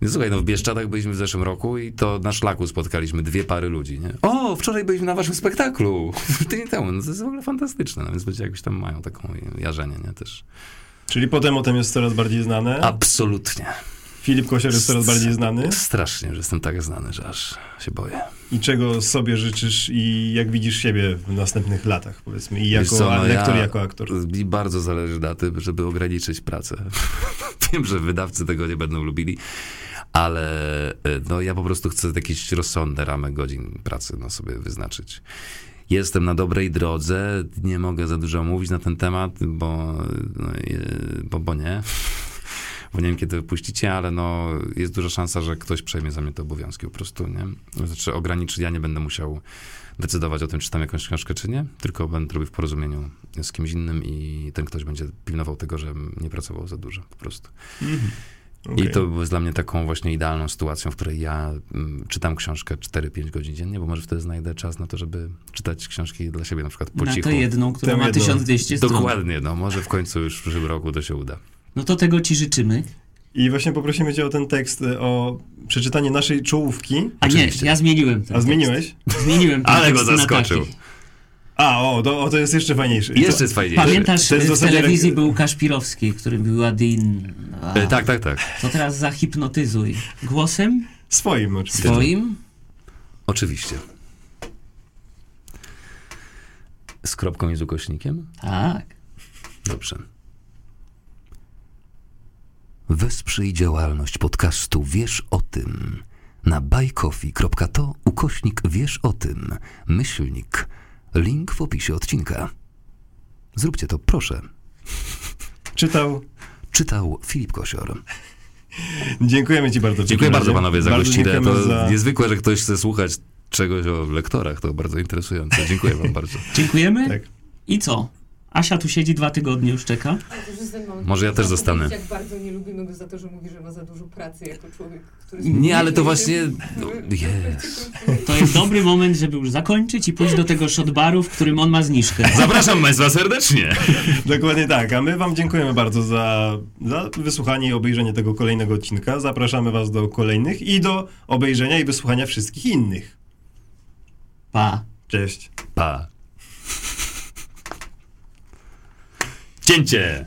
A: No, słuchaj, no w Bieszczadach byliśmy w zeszłym roku i to na szlaku spotkaliśmy dwie pary ludzi, nie? O, wczoraj byliśmy na waszym spektaklu. Tydzień temu. No to jest w ogóle fantastyczne, no więc ludzie jakoś tam mają taką jarzenie, nie? Też.
C: Czyli potem o tym jest coraz bardziej znane.
A: Absolutnie.
C: Filip Kosior jest coraz bardziej znany.
A: Strasznie, że jestem tak znany, że aż się boję.
C: I czego sobie życzysz i jak widzisz siebie w następnych latach, powiedzmy, i jako
A: Wiesz co, no
C: lektor,
A: ja-
C: jako aktor.
A: Mi bardzo zależy na tym, żeby ograniczyć pracę. Wiem, że wydawcy tego nie będą lubili, ale e, no, ja po prostu chcę jakieś rozsądne ramy godzin pracy no, sobie wyznaczyć. Jestem na dobrej drodze, nie mogę za dużo mówić na ten temat, bo, no, bo, bo nie. Bo nie wiem, kiedy wypuścicie, ale no, jest duża szansa, że ktoś przejmie za mnie te obowiązki po prostu, nie? Znaczy ograniczyć, ja nie będę musiał decydować o tym, czy tam jakąś książkę, czy nie, tylko będę robił w porozumieniu z kimś innym i ten ktoś będzie pilnował tego, że nie pracował za dużo po prostu.
C: Okej.
A: I to było dla mnie taką właśnie idealną sytuacją, w której ja mm, czytam książkę 4-5 godzin dziennie, bo może wtedy znajdę czas na to, żeby czytać książki dla siebie na przykład po
B: Na
A: cichu.
B: tę jedną, która ma
C: jedną.
B: 1200 stron.
A: Dokładnie, no może w końcu już w przyszłym roku to się uda.
B: No to tego ci życzymy.
C: I właśnie poprosimy cię o ten tekst, e, o przeczytanie naszej czołówki.
B: A
A: Oczywiście.
B: nie, ja zmieniłem ten
C: A zmieniłeś?
B: tekst. Zmieniłem ten
A: Ale go zaskoczył.
C: A, o, to, o, to jest jeszcze fajniejsze.
A: Jeszcze
C: to,
A: jest fajniejsze.
B: Pamiętasz,
C: To jest w
B: telewizji
C: rek-
B: był Kaszpirowski, który był Adin. A,
A: E, tak, tak, tak.
B: To teraz zahipnotyzuj. Głosem
C: Swoim oczywiście.
B: swoim.
A: Oczywiście. Z kropką i z ukośnikiem?
B: Tak.
A: Dobrze. Wesprzyj działalność podcastu Wiesz o tym na bajkofi.to ukośnik Wiesz o tym, myślnik, link w opisie odcinka. Zróbcie to, proszę.
C: Czytał.
A: Czytał Filip Kosior.
C: Dziękujemy ci bardzo.
A: Dziękuję bardzo
C: razie.
A: panowie za
C: Bardzo
A: gościnę. To
C: za-
A: niezwykłe, że ktoś chce słuchać czegoś o lektorach. To bardzo interesujące. Dziękuję wam bardzo.
B: Dziękujemy.
C: Tak.
B: I co? Asia tu siedzi dwa tygodnie, już czeka.
A: Może ja też zostanę.
E: Jak bardzo nie lubimy go za to, że mówi, że ma za dużo pracy jako człowiek, który...
A: Nie, ale to właśnie... no, Jest.
B: To jest dobry moment, żeby już zakończyć i pójść do tego shotbaru, w którym on ma zniżkę.
A: Zapraszam państwa serdecznie.
C: Dokładnie tak, a my wam dziękujemy bardzo za, za wysłuchanie i obejrzenie tego kolejnego odcinka. Zapraszamy was do kolejnych i do obejrzenia i wysłuchania wszystkich innych.
B: Pa.
C: Cześć.
A: Pa. 正确